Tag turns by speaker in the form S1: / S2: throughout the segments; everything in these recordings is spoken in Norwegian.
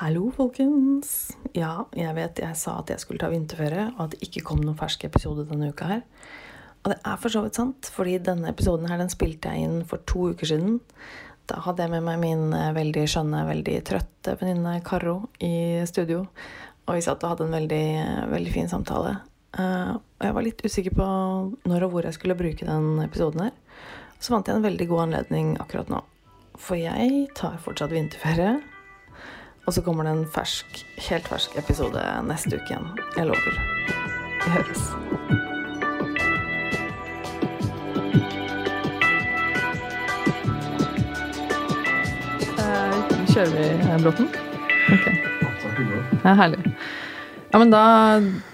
S1: Hallo, folkens. Ja, jeg vet jeg sa at jeg skulle ta vinterferie, og at det ikke kom noen fersk episode denne uka her. Og det er for så vidt sant, fordi denne episoden her, den spilte jeg inn for to uker siden. Da hadde jeg med meg min eh, veldig skjønne, veldig trøtte venninne Karo i studio. Og vi satt og hadde en veldig, veldig fin samtale. Eh, og jeg var litt usikker på når og hvor jeg skulle bruke den episoden her. Så fant jeg en veldig god anledning akkurat nå. For jeg tar fortsatt vinterferie. Og så kommer det en fersk, helt fersk episode neste uke igjen. Jeg lover. Vi høres. Eh, Kjører vi her, Bråten? Ok. Ja, herlig. Ja, men da,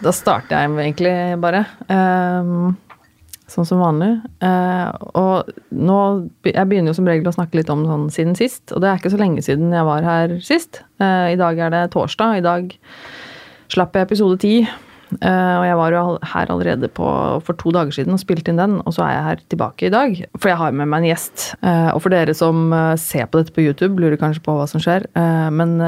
S1: da starter jeg egentlig bare. Ehm, sånn som vanlig. Eh, og nå Jeg begynner jo som regel å snakke litt om sånn siden sist, og det er ikke så lenge siden jeg var her sist. Eh, I dag er det torsdag. I dag slapp jeg episode ti. Eh, og jeg var jo her allerede på, for to dager siden og spilte inn den, og så er jeg her tilbake i dag. For jeg har med meg en gjest. Eh, og for dere som eh, ser på dette på YouTube, lurer kanskje på hva som skjer. Eh, men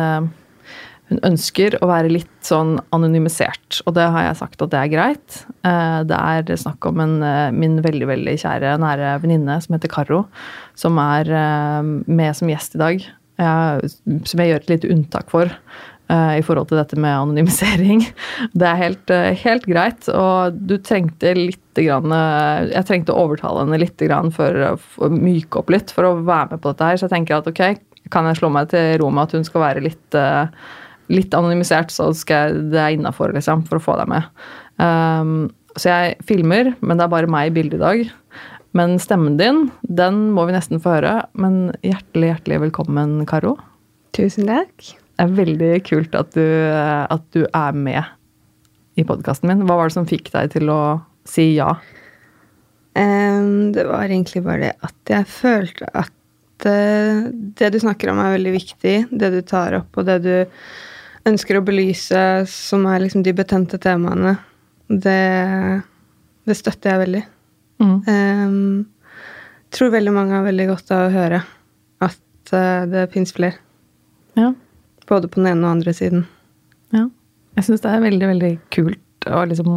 S1: hun ønsker å være litt sånn anonymisert, og det har jeg sagt at det er greit. Eh, Det er snakk om en, eh, min veldig veldig kjære, nære venninne som heter Karo, som er eh, med som gjest i dag. Jeg- Som jeg gjør et lite unntak for i forhold til dette med anonymisering. Det er helt, helt greit, og du trengte litt grann, Jeg trengte å overtale henne litt grann for å myke opp litt for å være med på dette her, så jeg tenker at ok, kan jeg slå meg til ro med at hun skal være litt litt anonymisert, så skal jeg, det er innafor, liksom, for å få deg med. Um, så jeg filmer, men det er bare meg i bildet i dag. Men stemmen din, den må vi nesten få høre. Men hjertelig, hjertelig velkommen, Karo.
S2: Tusen takk.
S1: Det er veldig kult at du, at du er med i podkasten min. Hva var det som fikk deg til å si ja?
S2: Um, det var egentlig bare det at jeg følte at eh, det du snakker om, er veldig viktig. Det du tar opp, og det du ønsker å belyse, som er liksom de betente temaene, det, det støtter jeg veldig.
S1: Mm.
S2: Um, tror veldig mange har veldig godt av å høre at uh, det fins flere.
S1: Ja.
S2: Både på den ene og den andre siden.
S1: ja. Jeg syns det er veldig, veldig kult. Og liksom,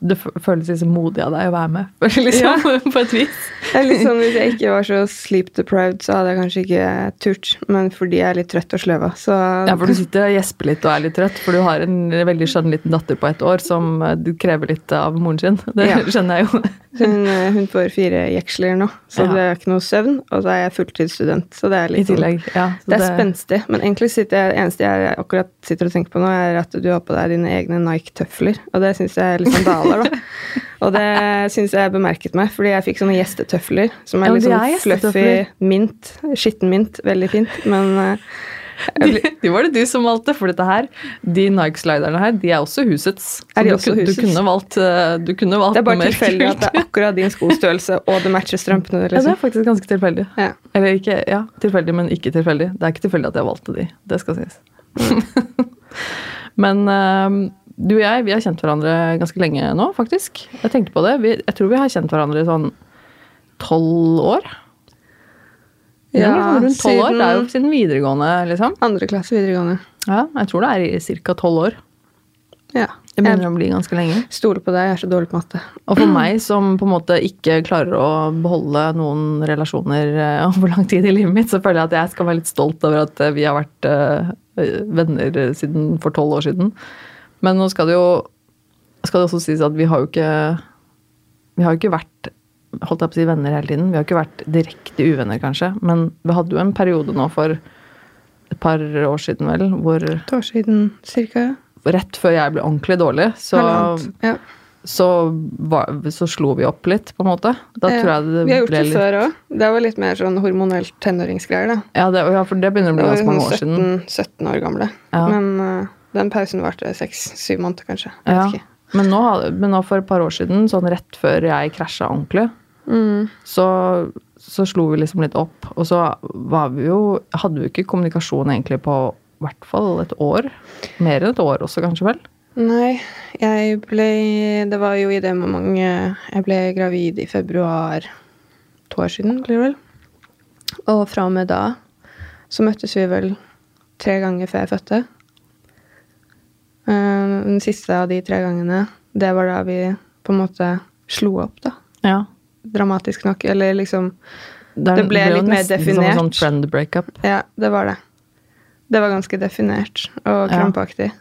S1: det føles liksom modig av deg å være med, liksom, på et vis.
S2: liksom, Hvis jeg ikke var så sleep deprived, så hadde jeg kanskje ikke turt. Men fordi jeg er litt trøtt og sløva, så
S1: Ja, for du sitter og gjesper litt og er litt trøtt, for du har en veldig skjønn liten datter på ett år som eh, du krever litt av moren sin. Det
S2: Ja.
S1: skjønner jeg jo.
S2: hun, eh, hun får fire jeksler nå, så
S1: Ja.
S2: det er ikke noe søvn. Og så er jeg fulltidsstudent, så det er
S1: I
S2: litt sånn
S1: tillegg. Ja, så
S2: Det er spenstig. Men egentlig sitter jeg, det eneste jeg akkurat sitter og tenker på nå, er at du har på deg dine egne Nike-tøfler. Og det syns jeg er litt sandaler, da. Og det syns jeg bemerket meg, fordi jeg fikk sånne gjestetøfler som er
S1: men
S2: litt sånn fluffy mint. Skitten mint. Veldig fint. Men eh,
S1: De, de var det du som valgte, for dette her, de Nike-sliderne her, de er også husets. Så
S2: Er de også
S1: du,
S2: husets?
S1: Du kunne valgt, eh, du kunne valgt
S2: det er bare tilfeldig at det er akkurat din skostørrelse, og det matcher strømpene. Liksom.
S1: Ja, det
S2: Liksom.
S1: er faktisk ganske tilfeldig.
S2: Ja.
S1: Eller ikke, ja, tilfeldig, men ikke tilfeldig. Det er ikke tilfeldig at jeg valgte de. Det skal sies. men eh, du og jeg, vi har kjent hverandre ganske lenge nå, faktisk. Jeg tenkte på det. Vi, jeg tror vi har kjent hverandre i sånn tolv år.
S2: Ja,
S1: liksom rundt 12 år. Det er jo
S2: siden
S1: videregående, liksom.
S2: andre klasse videregående.
S1: Ja, jeg tror det er i ca. tolv år.
S2: Ja.
S1: Det begynner å bli ganske lenge.
S2: stoler på deg, jeg er så dårlig på matte.
S1: Og for meg som på en måte ikke klarer å beholde noen relasjoner eh, over lang tid i livet mitt, så føler jeg at jeg skal være litt stolt over at eh, vi har vært eh, venner siden for tolv år siden. Men nå skal det jo skal det også sies at vi har jo ikke Vi har jo ikke vært holdt jeg på å si venner hele tiden. Vi har ikke vært direkte uvenner, kanskje. Men vi hadde jo en periode nå for et par år siden, vel, hvor
S2: Et år siden cirka.
S1: rett før jeg ble ordentlig dårlig, så
S2: Ja.
S1: så, var, så slo vi opp litt, på en måte. Da
S2: Ja,
S1: tror jeg det
S2: Vi har gjort det
S1: litt
S2: før òg. Det var litt mer sånn hormonelt tenåringsgreier, da.
S1: ja, det, ja, for det begynner å bli ganske mange år
S2: sånn
S1: siden.
S2: 17, 17 år gamle.
S1: Ja.
S2: Men eh, den pausen varte seks-syv måneder, kanskje.
S1: Ja. Men nå, men nå for et par år siden, sånn rett før jeg krasja ordentlig,
S2: Mm.
S1: så, så slo vi liksom litt opp. Og så var vi jo, hadde vi ikke kommunikasjon egentlig på i hvert fall et år. Mer enn et år også, kanskje vel?
S2: Nei, jeg ble Det var jo i det momentet Jeg ble gravid i februar to år siden, blir det vel. Og fra og med da så møttes vi vel tre ganger før jeg fødte. Eh, den siste av de tre gangene, det var da vi på en måte slo opp, da.
S1: Ja.
S2: Dramatisk nok. Eller liksom
S1: Det,
S2: Det ble
S1: jo
S2: litt mer
S1: definert. som en sånn friend breakup.
S2: Ja, det var det. Det var ganske definert og
S1: Ja.
S2: krampaktig.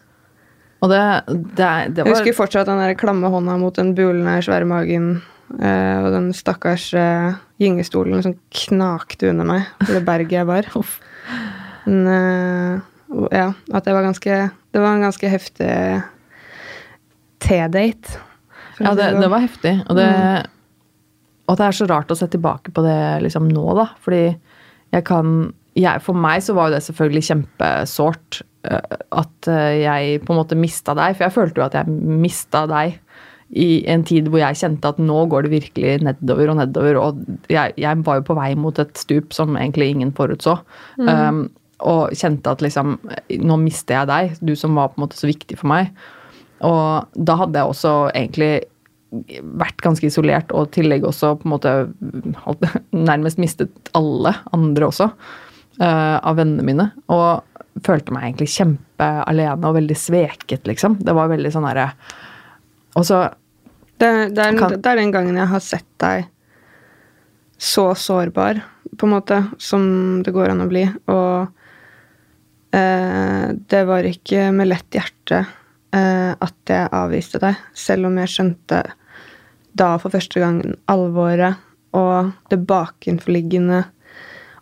S1: Og det, det, det var...
S2: Jeg husker fortsatt den der klamme hånda mot den bulende, svære magen. eh, og den stakkars uh, gyngestolen som knakte under meg for det berget jeg var. Men eh, ja, at det var ganske Det var en ganske heftig T-date.
S1: Ja, det,
S2: sånn.
S1: det var heftig. Og det, og det er så rart å se tilbake på det liksom nå, da. Fordi jeg kan jeg, For meg så var jo det selvfølgelig kjempesårt eh, at eh, jeg på en måte mista deg. For jeg følte jo at jeg mista deg i en tid hvor jeg kjente at nå går det virkelig nedover og nedover. Og jeg, jeg var jo på vei mot et stup som egentlig ingen forutså. Um, og kjente at liksom Nå mister jeg deg, du som var på en måte så viktig for meg. Og da hadde jeg også egentlig vært ganske isolert, og i tillegg også på en måte nærmest mistet alle andre også uh, av vennene mine. Og følte meg egentlig kjempealene og veldig sveket, liksom. Det var veldig sånn herre Og så
S2: Det, det, er,
S1: Kan-
S2: det er den gangen jeg har sett deg så sårbar, på en måte, som det går an å bli. Og det var ikke med lett hjerte eh, at jeg avviste deg, selv om jeg skjønte da for første gang alvoret og det bakenforliggende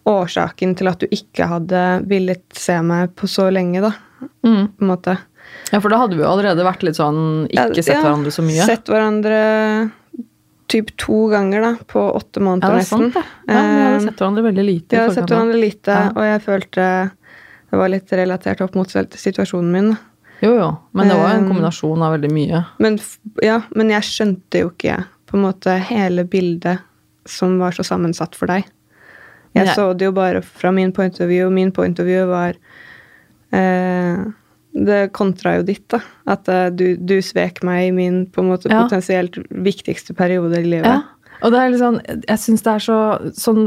S2: årsaken til at du ikke hadde villet se meg på så lenge, da,
S1: mm.
S2: på en måte.
S1: Ja, for da hadde vi jo allerede vært litt sånn Ikke sett
S2: Ja,
S1: hverandre så mye.
S2: Sett hverandre typ to ganger, da, på åtte måneder.
S1: ja, det er sant, det. Ja, vi hadde
S2: Eh,
S1: sett hverandre veldig lite.
S2: Vi har sett hverandre lite, og jeg følte det var litt relatert opp mot situasjonen min.
S1: Jo, jo. Men det var en
S2: Um,
S1: kombinasjon av veldig mye.
S2: Men, ja, men jeg skjønte jo ikke på en måte hele bildet som var så sammensatt for deg. Jeg
S1: Nei.
S2: så det jo bare fra min point of view, og min point of view var eh, Det kontra jo ditt, da. At eh, du, du svek meg i min på en måte
S1: Ja.
S2: potensielt viktigste periode i livet.
S1: Ja. Og det er sånn, jeg syns det er så sånn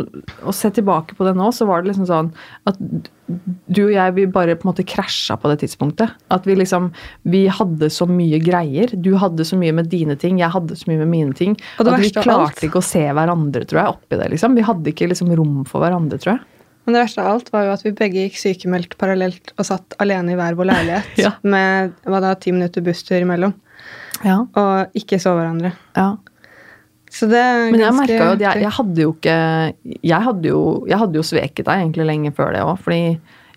S1: Å se tilbake på det nå, så var det liksom sånn at du og jeg, vi bare på en måte krasja på det tidspunktet. At vi liksom Vi hadde så mye greier. Du hadde så mye med dine ting, jeg hadde så mye med mine ting.
S2: Og det
S1: at vi klarte ikke å se hverandre, tror jeg, oppi det. liksom. Vi hadde ikke liksom rom for hverandre, tror jeg.
S2: Men det verste av alt var jo at vi begge gikk sykemeldt parallelt og satt alene i hver vår leilighet
S1: Ja.
S2: med hva da, ti minutter busstur imellom,
S1: Ja.
S2: og ikke så hverandre.
S1: ja.
S2: Så det
S1: Men jeg merka jo at jeg, jeg hadde jo ikke jeg hadde jo, jeg hadde jo sveket deg egentlig lenge før det òg. Fordi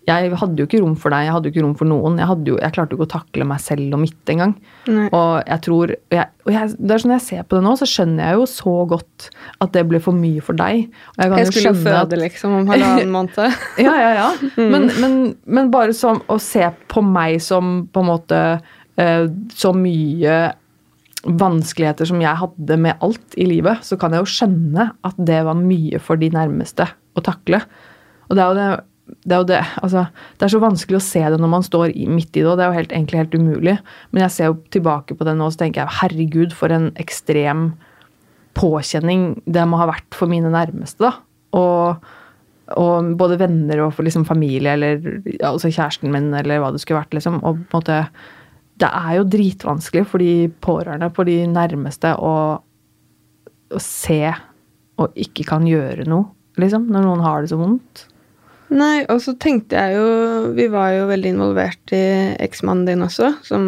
S1: jeg hadde jo ikke rom for deg, jeg hadde jo ikke rom for noen. Jeg, jo, jeg klarte jo ikke å takle meg selv og mitt engang. Og jeg tror og jeg, og jeg, det er sånn jeg ser på det nå, så skjønner jeg jo så godt at det ble for mye for deg. Og jeg kan
S2: Jeg skulle jo
S1: føde at-
S2: liksom om halvannen måned.
S1: ja, ja, ja.
S2: Mm.
S1: Men, men, men bare som å se på meg som på en måte eh, så mye vanskeligheter som jeg hadde med alt i livet, så kan jeg jo skjønne at det var mye for de nærmeste å takle. Og det er jo det, det, er jo det, altså, det er så vanskelig å se det når man står midt i det, og det er jo helt, egentlig helt umulig. Men jeg ser jo tilbake på det nå, så tenker jeg herregud, for en ekstrem påkjenning det må ha vært for mine nærmeste. da. Og, og både venner og liksom familie eller ja, altså kjæresten min eller hva det skulle vært. liksom, og på en måte Det er jo dritvanskelig for de pårørende, for de nærmeste, å, å se og ikke kan gjøre noe, liksom, når noen har det så vondt.
S2: Nei, og så tenkte jeg jo Vi var jo veldig involvert i eksmannen din også, som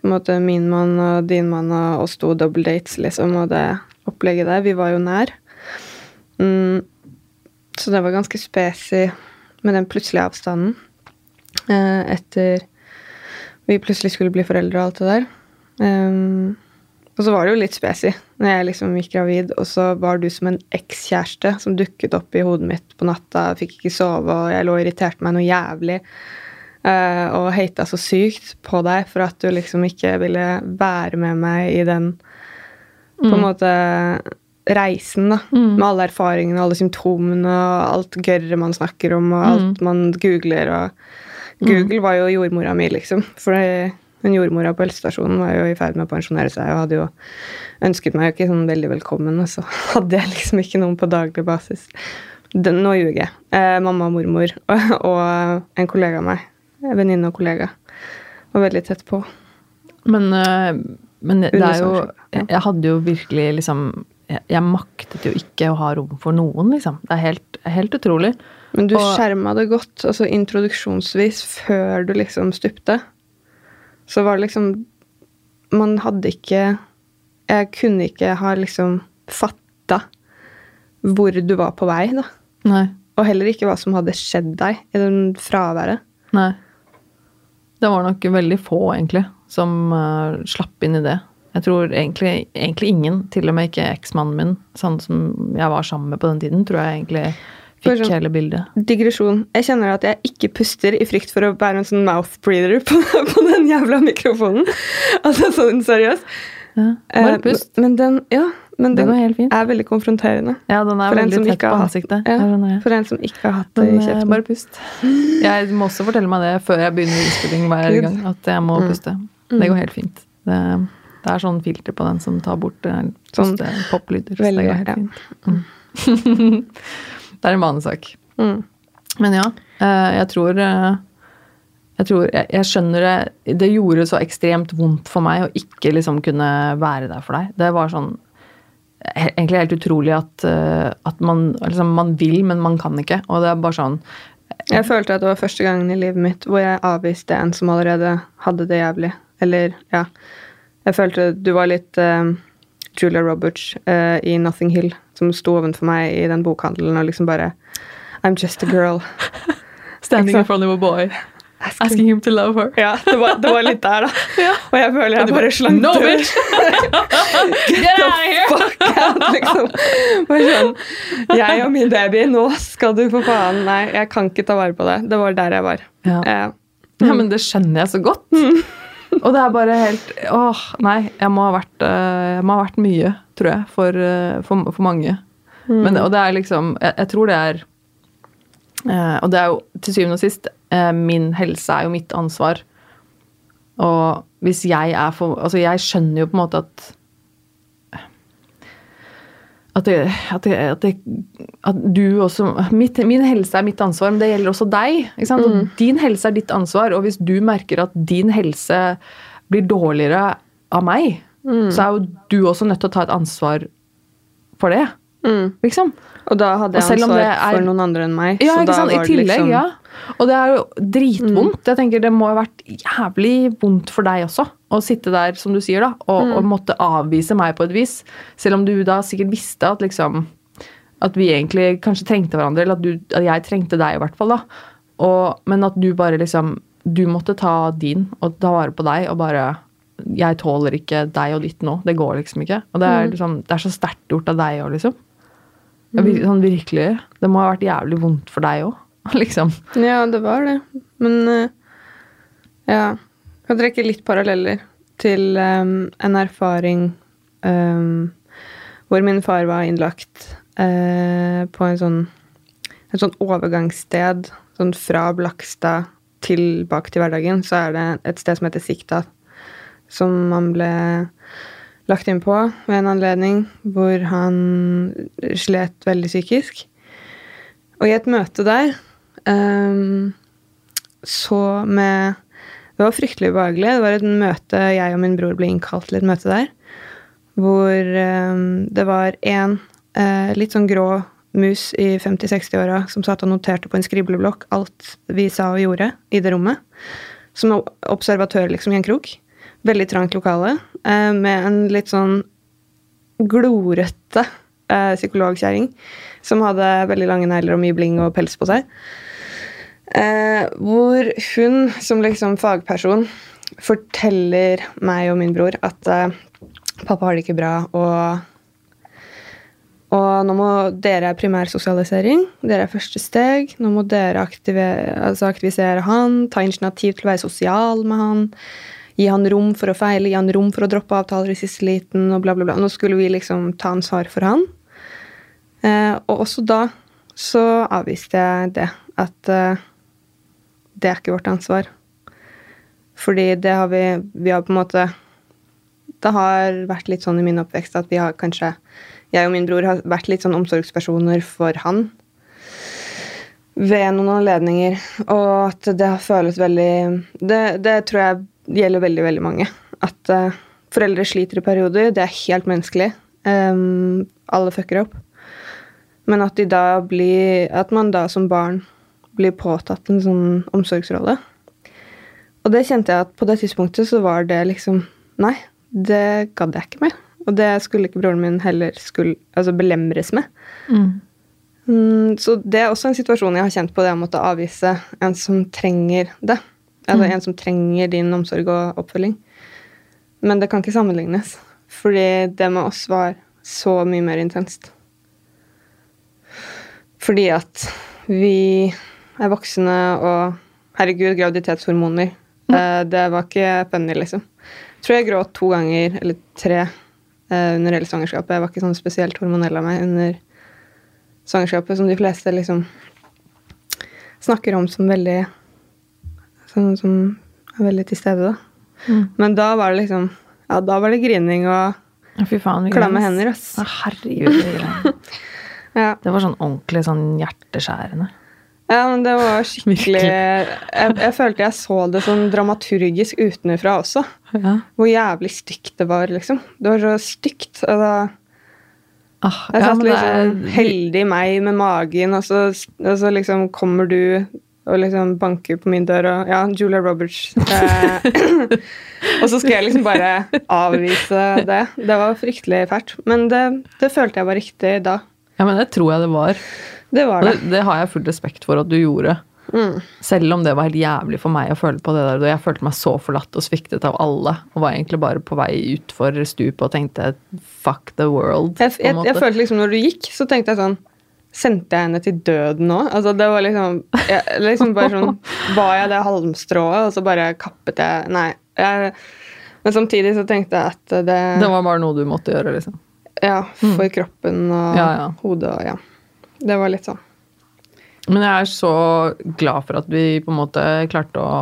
S2: på en måte min mann og din mann og oss to double dates, liksom, og det opplegget der. Vi var jo nær. Mm, så det var ganske spesi med den plutselige avstanden eh, etter vi plutselig skulle bli foreldre og alt det der. Um, og så var det jo litt spesig når jeg liksom gikk gravid, og så var du som en ekskjæreste som dukket opp i hodet mitt på natta, fikk ikke sove, og jeg lå og irriterte meg noe jævlig. Uh, og hata så sykt på deg for at du liksom ikke ville være med meg i den på en måte reisen, da. Med alle erfaringene, alle symptomene og alt gørret man snakker om, og alt man googler. og Google var jo jordmora mi, liksom. For hun jordmora på helsestasjonen var jo i ferd med å pensjonere seg og hadde jo ønsket meg jo ikke sånn veldig velkommen, og så hadde jeg liksom ikke noen på daglig basis. Den, nå ljuger jeg. Eh, mamma og mormor og, og en kollega av meg. Venninne og kollega. Var veldig tett på.
S1: Men, eh, men det er jo jeg hadde jo virkelig liksom jeg, jeg maktet jo ikke å ha rom for noen, liksom. Det er helt, helt utrolig.
S2: Men du
S1: Og-
S2: skjerma det godt, altså introduksjonsvis, før du liksom stupte. Så var det liksom Man hadde ikke Jeg kunne ikke ha liksom fatta hvor du var på vei, da.
S1: Nei.
S2: Og heller ikke hva som hadde skjedd deg i den fraværet.
S1: Nei. Det var nok veldig få, egentlig, som uh, slapp inn i det. Jeg tror egentlig, egentlig ingen, til og med ikke eksmannen min, sånn som jeg var sammen med på den tiden, tror jeg egentlig fikk
S2: sånn-
S1: hele bildet.
S2: Digresjon. Jeg kjenner at jeg ikke puster i frykt for å bære en sånn mouth breather på, på den jævla mikrofonen. Altså sånn seriøst.
S1: Ja. Bare
S2: Eh,
S1: pust.
S2: Men den, ja, men
S1: den,
S2: den
S1: går helt fint.
S2: er veldig konfronterende.
S1: Ja, den er
S2: For
S1: veldig tett på
S2: ansiktet. hatt-. Ja, for en som ikke har hatt det i
S1: eh,
S2: kjeften.
S1: bare pust. Jeg må også fortelle meg det før jeg begynner innspilling hver gang, at jeg må puste. Det går helt fint. Det, det er sånn filter på den som tar bort eh,
S2: Sånn
S1: poplyder. Så det går helt fint. Mm. det er en vanesak.
S2: Mm.
S1: Men ja, eh, jeg tror eh, jeg, tror, jeg, jeg skjønner det Det gjorde så ekstremt vondt for meg å ikke liksom kunne være der for deg. Det var sånn Egentlig helt utrolig at, eh, at man, liksom, man vil, men man kan ikke. Og det er bare sånn
S2: Jeg følte at det var første gangen i livet mitt hvor jeg avviste en som allerede hadde det jævlig. Eller, ja Jeg følte du var litt uh, Julia Roberts uh, i Nothing Hill, som sto ovenfor meg i den bokhandelen og liksom bare I'm just a girl.
S1: Standing in front of a boy, asking him to love her.
S2: Ja, det var, det var litt der, da. Og jeg føler jeg bare slang
S1: No,
S2: ut.
S1: bitch! Get out of here!
S2: Fuck out, liksom. Sånn Jeg og min baby, nå skal du for faen Nei, jeg kan ikke ta vare på det. Det var der jeg var.
S1: Ja.
S2: Eh,
S1: Ja, men det skjønner jeg så godt. Og det er bare helt Åh, nei. Jeg må ha vært, eh, jeg må ha vært mye, tror jeg, for, eh, for, for mange. Men, og det er liksom Jeg, jeg tror det er eh, Og det er jo til syvende og sist eh, Min helse er jo mitt ansvar. Og hvis jeg er for Altså, jeg skjønner jo på en måte at at, det, at, det, at, det, at du også mitt, Min helse er mitt ansvar, men det gjelder også deg. Og din helse er ditt ansvar, og hvis du merker at din helse blir dårligere av meg, så er jo du også nødt til å ta et ansvar for det.
S2: mm.
S1: Liksom.
S2: Og da hadde jeg ansvar
S1: er-
S2: for noen andre enn meg.
S1: Ja, ikke sant? I tillegg,
S2: liksom,
S1: ja. Og det er jo dritvondt. Jeg tenker Det må ha vært jævlig vondt for deg også å sitte der, som du sier, da, og, og måtte avvise meg på et vis. Selv om du da sikkert visste at liksom At vi egentlig kanskje trengte hverandre, eller at, du, at jeg trengte deg, i hvert fall. da. Og, men at du bare liksom Du måtte ta din og ta vare på deg og bare Jeg tåler ikke deg og ditt nå. Det går liksom ikke. Og det er, liksom, det er så sterkt gjort av deg òg, liksom. Jeg vir- Sånn virkelig. Det må ha vært jævlig vondt for deg òg, liksom.
S2: Ja, det var det. Men eh, ja. Kan trekke litt paralleller til um, en erfaring um, hvor min far var innlagt uh, på en sånn, et sånn overgangssted. Sånn fra Blakstad tilbake til hverdagen, så er det et sted som heter Sikta, som han ble lagt inn på ved en anledning hvor han slet veldig psykisk. Og i et møte der um, så med Det var fryktelig ubehagelig. Det var et møte jeg og min bror ble innkalt til et møte der. Hvor ehm, det var en eh, litt sånn grå mus i 50-60-åra som satt og noterte på en skribleblokk alt vi sa og gjorde i det rommet. Som observatør liksom i en krok. Veldig trangt lokale. eh, med en litt sånn glorete eh, psykologkjerring som hadde veldig lange negler og mye bling og pels på seg. Eh, hvor hun som liksom fagperson forteller meg og min bror at eh, pappa har det ikke bra, og, og nå må dere primærsosialisering. Dere er første steg. Nå må dere aktive- altså aktivisere han, ta initiativ til å være sosial med han. Gi han rom for å feile, gi han rom for å droppe avtaler i siste liten, og bla, bla, bla. Nå skulle vi liksom ta ansvar for han. Eh, og også da så avviste jeg det. At eh, det er ikke vårt ansvar. Fordi det har vi Vi har på en måte Det har vært litt sånn i min oppvekst at vi har kanskje Jeg og min bror har vært litt sånn omsorgspersoner for han. ved noen anledninger, og at det har føles veldig Det, det tror jeg gjelder veldig, veldig mange. At uh, foreldre sliter i perioder. Det er helt menneskelig. Um, alle fucker opp. Men at de da blir At man da som barn blir påtatt en sånn omsorgsrolle. Og det kjente jeg at på det tidspunktet så var det liksom Nei, det gadd jeg ikke med. Og det skulle ikke broren min heller skulle, altså belemres med. Mm. Mm, så det er også en situasjon jeg har kjent på, det å måtte avvise en som trenger det. Altså mm. en som trenger din omsorg og oppfølging. Men det kan ikke sammenlignes, fordi det med oss var så mye mer intenst. Fordi at vi er voksne, og herregud, graviditetshormoner. Mm. Det var ikke funny, liksom. Jeg tror jeg gråt to ganger, eller tre, eh, under hele svangerskapet. Jeg var ikke sånn spesielt hormonell av meg under svangerskapet, som de fleste liksom snakker om som veldig Sånn som er veldig til stede, da. Mm. Men da var det liksom Ja, da var det grining og
S1: Fy faen,
S2: klamme hender, ass.
S1: Herregud. Det, ja. det var sånn ordentlig sånn hjerteskjærende.
S2: Ja, men det var skikkelig jeg, jeg, følte jeg så det sånn dramaturgisk utenfra også. Ja. Hvor jævlig stygt det var, liksom. Det var så stygt. Da Ah, jeg satt ja, liksom er... heldig meg med magen, og så, og så, liksom kommer du og liksom banker på min dør og Ja, Julia Roberts. Eh, og så skal jeg liksom bare avvise det. Det var fryktelig fælt. Men det, det, følte jeg var riktig da.
S1: Ja, men det tror jeg det var.
S2: Det var det.
S1: Det, det har jeg full respekt for at du gjorde. Mm. Selv om det var helt jævlig for meg å føle på det der. Jeg følte meg så forlatt og sviktet av alle. Og var egentlig bare på vei utfor stupet og tenkte fuck the world.
S2: Jeg, jeg, jeg, følte liksom når du gikk, så tenkte jeg sånn Sendte jeg henne til døden nå? Altså det var liksom, jeg, liksom bare sånn Var jeg det halmstrået, og så bare kappet jeg Nei. Jeg, men samtidig så tenkte jeg at det
S1: Det var bare noe du måtte gjøre, liksom?
S2: Ja. For mm. kroppen og ja, ja. hodet og ja. Det var litt sånn.
S1: Men jeg er så glad for at vi på en måte klarte å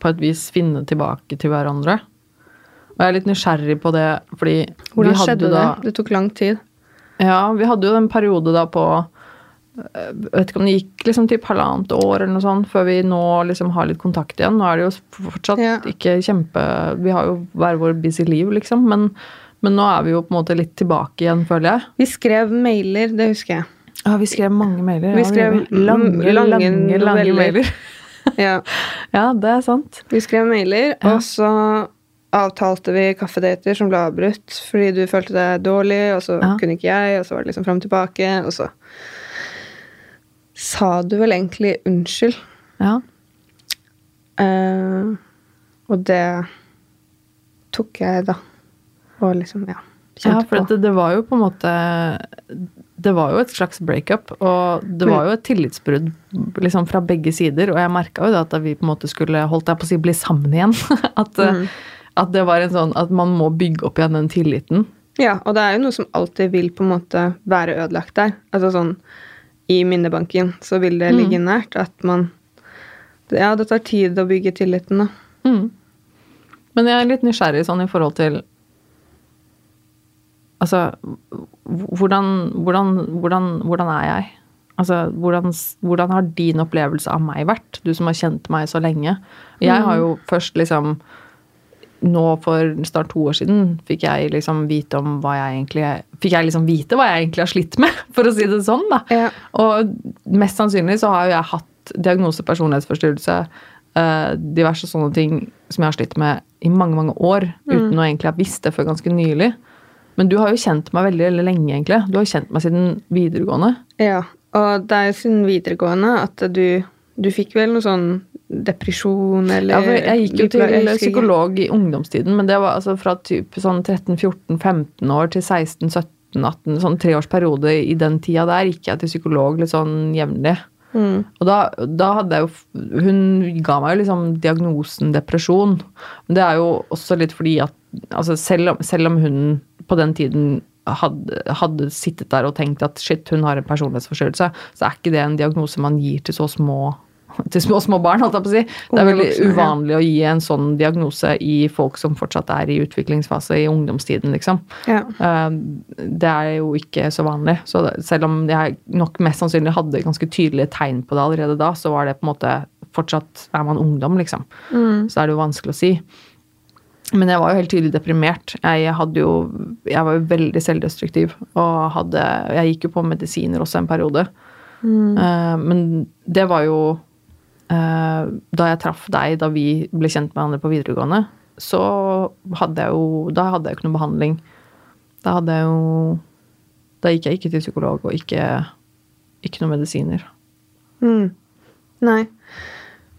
S1: på et vis finne tilbake til hverandre. Og jeg er litt nysgjerrig på det, fordi
S2: Hvordan skjedde det? Det tok lang tid.
S1: Ja, vi hadde jo en periode da på vet ikke om det gikk liksom typ halvannet år eller noe sånt før vi nå liksom har litt kontakt igjen. Nå er det jo fortsatt ja. ikke kjempe Vi har jo hver vår busy liv, liksom. Men, men, nå er vi jo på en måte litt tilbake igjen, føler jeg.
S2: Vi skrev mailer, det husker jeg.
S1: Ja, vi skrev mange mailer.
S2: Vi skrev ja, lange, lange, lange, lange mailer.
S1: ja. ja, det er sant.
S2: Vi skrev mailer, ja. og så avtalte vi kaffedater som ble avbrutt fordi du følte deg dårlig, og så kunne ikke jeg, og så var det liksom fram og tilbake, og så sa du vel egentlig unnskyld.
S1: Ja.
S2: Uh, og det tok jeg, da. Og liksom, ja.
S1: Ja, for det, det, var jo på en måte Det var jo et slags breakup, og det var jo et tillitsbrudd liksom fra begge sider. Og jeg merka jo da at vi på en måte skulle holdt jeg på å si, bli sammen igjen. At, mm. at det var en sånn at man må bygge opp igjen den tilliten.
S2: Ja, og det er jo noe som alltid vil på en måte være ødelagt der. Altså sånn i minnebanken så vil det ligge mm. nært at man Ja, det tar tid å bygge tilliten, da. Mm.
S1: Men jeg er litt nysgjerrig sånn i forhold til Altså, hvordan, hvordan, hvordan, hvordan er jeg? Altså, hvordan, hvordan, har din opplevelse av meg vært? Du som har kjent meg så lenge. Jeg har jo mm. først liksom Nå for snart to år siden fikk jeg liksom vite om hva jeg egentlig Fikk jeg liksom vite hva jeg egentlig har slitt med, for å si det sånn, da. Ja. Og mest sannsynlig så har jo jeg hatt diagnose personlighetsforstyrrelse, uh, diverse sånne ting som jeg har slitt med i mange, mange år, mm. uten å egentlig ha visst det før ganske nylig. Men du har jo kjent meg veldig, veldig lenge, egentlig. Du har kjent meg siden videregående.
S2: Ja, og det er jo siden videregående at du, du fikk vel noe sånn depresjon eller
S1: Ja, jeg gikk jo til psykolog i ungdomstiden, men det var altså fra typ sånn 13-14-15 år til 16-17-18, sånn treårsperiode i den tida der gikk jeg til psykolog litt sånn jevnlig. Mm. Og da, da, hadde jeg jo Hun ga meg jo liksom diagnosen depresjon. Men det er jo også litt fordi at altså selv, om, selv om hun på den tiden hadde, hadde, sittet der og tenkt at shit, hun har en personlighetsforstyrrelse, så er ikke det en diagnose man gir til så små til små, små barn, holdt jeg på å si. Det er veldig uvanlig å gi en sånn diagnose i folk som fortsatt er i utviklingsfase i ungdomstiden, liksom.
S2: Ja.
S1: Eh, Det er jo ikke så vanlig. Så selv om jeg nok mest sannsynlig hadde ganske tydelige tegn på det allerede da, så var det på en måte fortsatt Er man ungdom, liksom. Så er det jo vanskelig å si. Men jeg var jo helt tydelig deprimert. Jeg, jo, jeg var jo veldig selvdestruktiv. Og hadde, jeg gikk jo på medisiner også en periode. Eh, men det var jo uh, Da jeg traff deg, da vi ble kjent med hverandre på videregående, så hadde jeg jo Da hadde jeg jo ikke noe behandling. Da hadde jeg jo Da gikk jeg ikke til psykolog og ikke, ikke noe medisiner.
S2: Mm. Nei.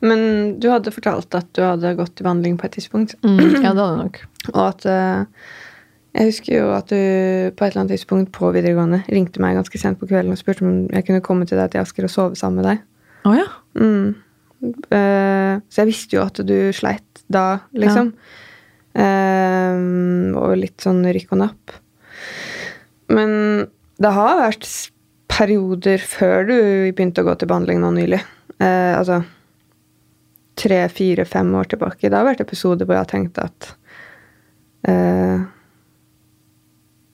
S2: Men du hadde fortalt at du hadde gått i behandling på et tidspunkt.
S1: ja, det hadde jeg nok.
S2: Og at eh, Jeg husker jo at du på et eller annet tidspunkt på videregående ringte meg ganske sent på kvelden og spurte om jeg kunne komme til deg til Asker og sove sammen med deg.
S1: Oh, ja.
S2: Mm. Eh, så jeg visste jo at du sleit da, liksom. Eh, og litt sånn rykk og napp. Men det har vært perioder før du begynte å gå til behandling nå nylig. Altså tre, fire, fem år tilbake. Det har vært episoder hvor jeg har tenkt at uh,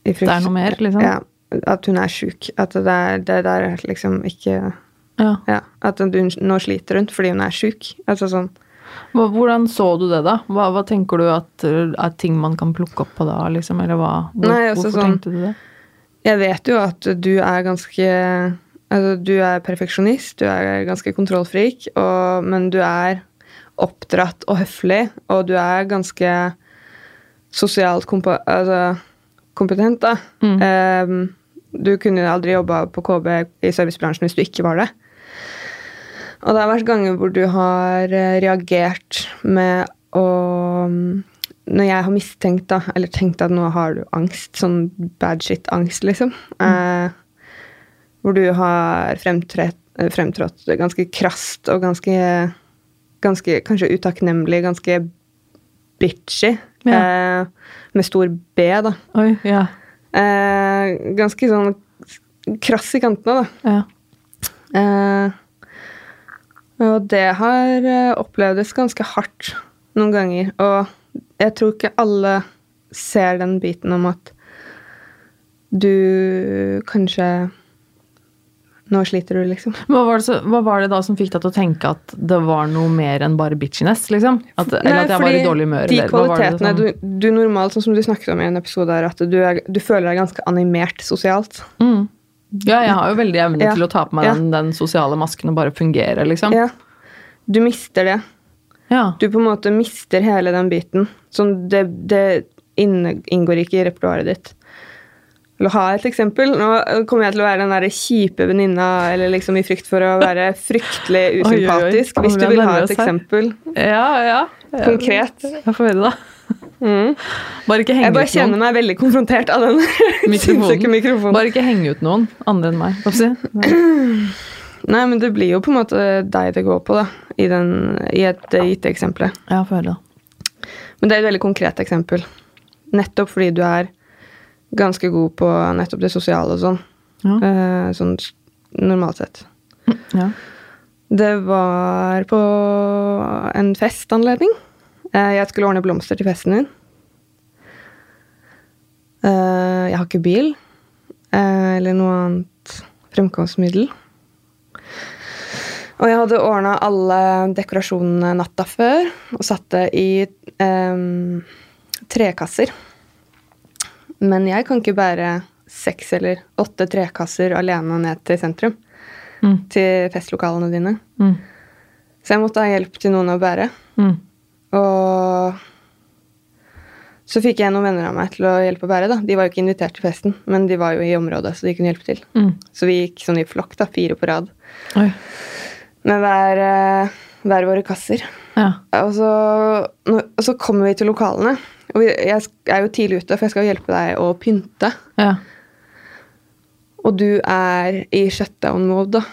S1: Det er noe mer, liksom?
S2: Ja. At hun er sjuk. At det, er, det der er liksom ikke
S1: ja.
S2: ja, At hun nå sliter rundt fordi hun er sjuk. Altså sånn
S1: Hvordan så du det, da? Hva, hva tenker du at er ting man kan plukke opp på da, liksom? Eller hva? Hvor,
S2: Nei, altså
S1: hvorfor
S2: sånn-
S1: tenkte du det?
S2: Jeg vet jo at du er ganske Altså, du er perfeksjonist, du er ganske kontrollfrik, og, men du er oppdratt og høflig, og du er ganske sosialt altså, kompetent, da.
S1: Mm.
S2: Um, du kunne aldri jobba på KB i servicebransjen hvis du ikke var det. Og det har vært ganger hvor du har eh, reagert med å Når jeg har mistenkt, da, eller tenkt at nå har du angst, sånn bad shit-angst, liksom. Eh, hvor du har fremtrådt ganske krast og ganske, ganske Kanskje utakknemlig, ganske bitchy. Eh, med stor B, da.
S1: Oi, ja.
S2: Eh, ganske sånn krass i kantene, da.
S1: ja.
S2: Eh, og det har eh, opplevdes ganske hardt noen ganger. Og jeg tror ikke alle ser den biten om at du kanskje Nå sliter du, liksom.
S1: Hva var, det så, hva var det da som fikk deg til å tenke at det var noe mer enn bare bitchiness, liksom? At, eller at jeg var i dårlig humør?
S2: De kvalitetene
S1: som-
S2: du, du normalt, sånn som du snakket om i en episode er at du, er, du føler deg ganske animert sosialt.
S1: mm. Ja, jeg har jo veldig evne
S2: Ja.
S1: til å ta på meg
S2: Ja.
S1: den, den sosiale masken og bare fungere, liksom.
S2: Ja. Du mister det.
S1: Ja.
S2: Du på en måte mister hele den biten. Sånn, det, det inngår ikke i repertoaret ditt. Du ha et eksempel? Nå kommer jeg til å være den der kjipe venninna eller liksom i frykt for å være fryktelig usympatisk. Hvis du vil ha et eksempel
S1: ja, ja.
S2: konkret.
S1: Jeg får høre, da.
S2: Mm.
S1: Bare ikke henge
S2: Jeg bare kjenner meg veldig konfrontert av den sinnssyke mikrofonen.
S1: Bare ikke henge ut noen andre enn meg. Si?
S2: Nei, men det blir jo på en måte deg det går på, da. I, den, i et gitt eksempel. eksempelet.
S1: Ja, får høre, da.
S2: Men det er et veldig konkret eksempel. Nettopp fordi du er ganske god på nettopp det sosiale og sånn.
S1: Ja.
S2: Eh, sånn normalt sett.
S1: Ja.
S2: Det var på en festanledning. Eh, jeg skulle ordne blomster til festen din. Eh, jeg har ikke bil eh, eller noe annet fremkomstmiddel. Og jeg hadde ordna alle dekorasjonene natta før og satt det i em, trekasser. Men jeg kan ikke bære seks eller åtte trekasser alene ned til sentrum.
S1: Mm.
S2: Til festlokalene dine.
S1: Mm.
S2: Så jeg måtte ha hjelp til noen å bære.
S1: Mm.
S2: Og så fikk jeg noen venner av meg til å hjelpe å bære. da. De var jo ikke invitert til festen, men de var jo i området, så de kunne hjelpe til.
S1: Mm.
S2: Så vi gikk sånn i flokk, da, fire på rad,
S1: Oi.
S2: med hver, eh, hver våre kasser.
S1: Ja.
S2: Og så, og så kommer vi til lokalene. Og jeg er jo tidlig ute, for jeg skal hjelpe deg å pynte.
S1: Ja.
S2: Og du er i shutdown-mode, da.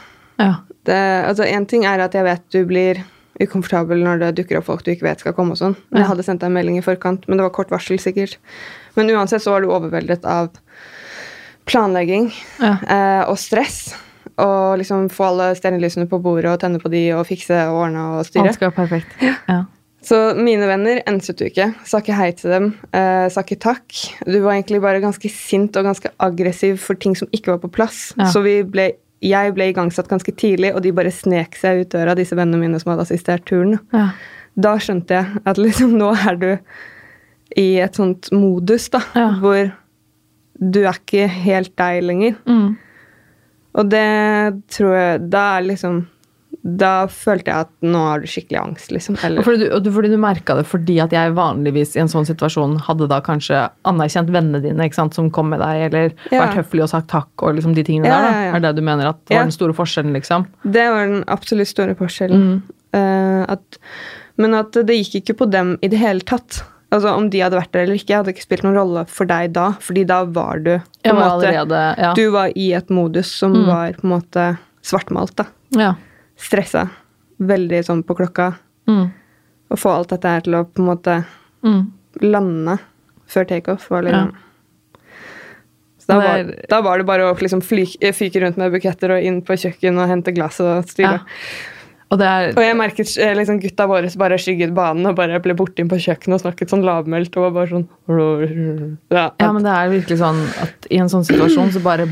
S1: Ja.
S2: Det, altså, en ting er at jeg vet du blir ukomfortabel når det dukker opp folk du ikke vet skal komme og sånn. Men jeg hadde sendt deg en melding i forkant, men det var kort varsel sikkert. Men uansett så var du overveldet av planlegging
S1: Ja.
S2: eh, og stress. og liksom få alle stjernelysene på bordet og tenne på de og fikse og ordne og styre.
S1: Alt skal være perfekt. Ja.
S2: Så mine venner enset du ikke. Sa ikke hei til dem. Eh, sa ikke takk. Du var egentlig bare ganske sint og ganske aggressiv for ting som ikke var på plass.
S1: Ja.
S2: Så vi ble, jeg ble igangsatt ganske tidlig, og de bare snek seg ut døra, disse vennene mine som hadde assistert turen.
S1: Ja.
S2: Da skjønte jeg at liksom nå er du i et sånt modus, da,
S1: Ja.
S2: hvor du er ikke helt deg lenger.
S1: Mm.
S2: Og det tror jeg Da er liksom Da følte jeg at nå har du skikkelig angst, liksom. Eller
S1: fordi du, fordi du merka det fordi at jeg vanligvis i en sånn situasjon hadde da kanskje anerkjent vennene dine ikke sant, som kom med deg, eller
S2: Ja.
S1: vært høflig og sagt takk og liksom de tingene
S2: Ja,
S1: der. da. Er det du mener at var
S2: Ja.
S1: den store forskjellen, liksom?
S2: Det var den absolutt store forskjellen. Eh, at, men at det gikk ikke på dem i det hele tatt. Altså Om de hadde vært der eller ikke, hadde ikke spilt noen rolle for deg da. fordi da var du på en måte,
S1: allerede Ja.
S2: Du var i et modus som var på en måte svartmalt. da.
S1: ja.
S2: Stressa. Veldig sånn på klokka.
S1: Mm.
S2: Å få alt dette her til å på en måte
S1: Mm.
S2: lande før takeoff var liksom Så da var, da var det bare å liksom flyke, fyke rundt med buketter og inn på kjøkken og hente glass og styre.
S1: Ja. Og det er
S2: Og jeg merket eh, liksom gutta våre bare skygget banen og bare ble borte inn på kjøkkenet og snakket sånn lavmælt og var bare sånn ja,
S1: Ja, men det er virkelig sånn at i en sånn situasjon så bare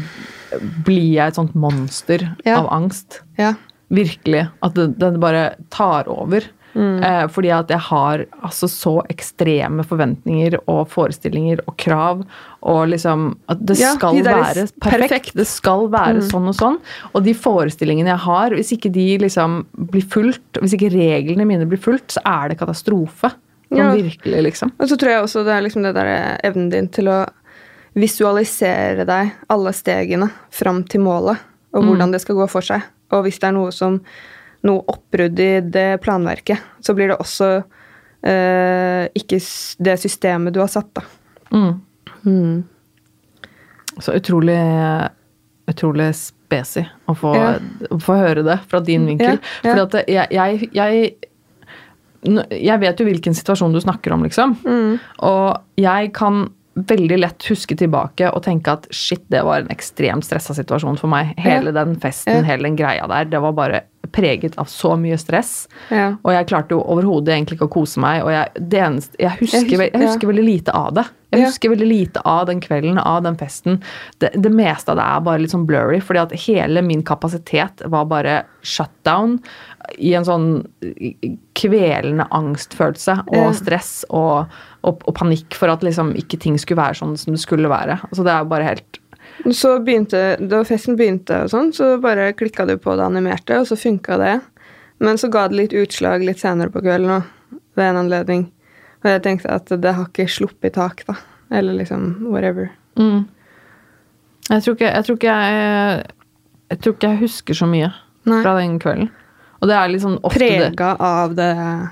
S1: blir jeg et sånt monster
S2: Ja.
S1: av angst.
S2: ja.
S1: Virkelig. At det, det bare tar over.
S2: Mm.
S1: Eh, fordi at jeg har altså så ekstreme forventninger og forestillinger og krav. Og liksom at det
S2: Ja,
S1: skal
S2: de
S1: være perfekt.
S2: perfekt.
S1: Det skal være
S2: Mm.
S1: sånn og sånn. Og de forestillingene jeg har, hvis ikke de liksom blir fulgt, hvis ikke reglene mine blir fulgt, så er det katastrofe. Sånn
S2: Ja.
S1: virkelig, liksom.
S2: Og så tror jeg også det er liksom det der evnen din til å visualisere deg alle stegene fram til målet, og hvordan det skal gå for seg. Og hvis det er noe som noe oppbrudd i det planverket, så blir det også eh, ikke det systemet du har satt, da.
S1: Mm. Så utrolig utrolig spesi å få,
S2: Ja.
S1: å få høre det fra din vinkel.
S2: Ja, ja.
S1: For jeg, jeg, jeg Jeg vet jo hvilken situasjon du snakker om, liksom.
S2: Mm.
S1: Og jeg kan veldig lett huske tilbake og tenke at shit, det var en ekstremt stressa situasjon for meg. Hele den festen, hele den greia der, det var bare preget av så mye stress.
S2: Ja.
S1: Og jeg klarte jo overhodet egentlig ikke å kose meg. Og jeg, eneste, jeg, husker,
S2: Jeg
S1: husker, jeg husker veldig lite av det. Jeg husker veldig lite av den kvelden, av den festen. Det, det meste av det er bare litt sånn blurry, fordi at hele min kapasitet var bare shut down i en sånn kvelende angstfølelse og stress og, og, og panikk for at liksom ikke ting skulle være sånn som det skulle være. Så det er bare helt
S2: Så begynte, da festen begynte, og sånn, så bare klikka du på det animerte, og så funka det. Men så ga det litt utslag litt senere på kvelden òg, ved en anledning. Og jeg tenkte at det har ikke sluppet tak, da. Eller liksom whatever.
S1: mm. Jeg tror ikke jeg, tror ikke jeg, jeg tror ikke jeg husker så mye
S2: Nei.
S1: fra den kvelden. Og det er liksom ofte
S2: Prega av det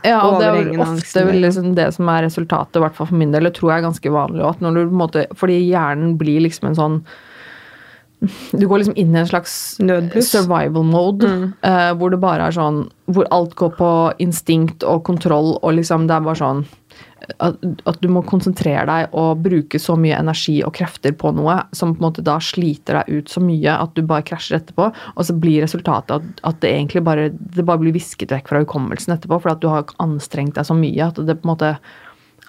S1: Ja, og det er vel ofte vel liksom det som er resultatet, i hvert fall for min del. Det tror jeg er ganske vanlig at når du på en måte Fordi hjernen blir liksom en sånn Du går liksom inn i en slags
S2: Nødbluss.
S1: survival mode, eh, hvor det bare er sånn Hvor alt går på instinkt og kontroll, og liksom det er bare sånn at, at du må konsentrere deg og bruke så mye energi og krefter på noe som på en måte da sliter deg ut så mye at du bare krasjer etterpå. Og så blir resultatet at, at det egentlig bare, det bare blir visket vekk fra hukommelsen etterpå, for at du har anstrengt deg så mye at det på en måte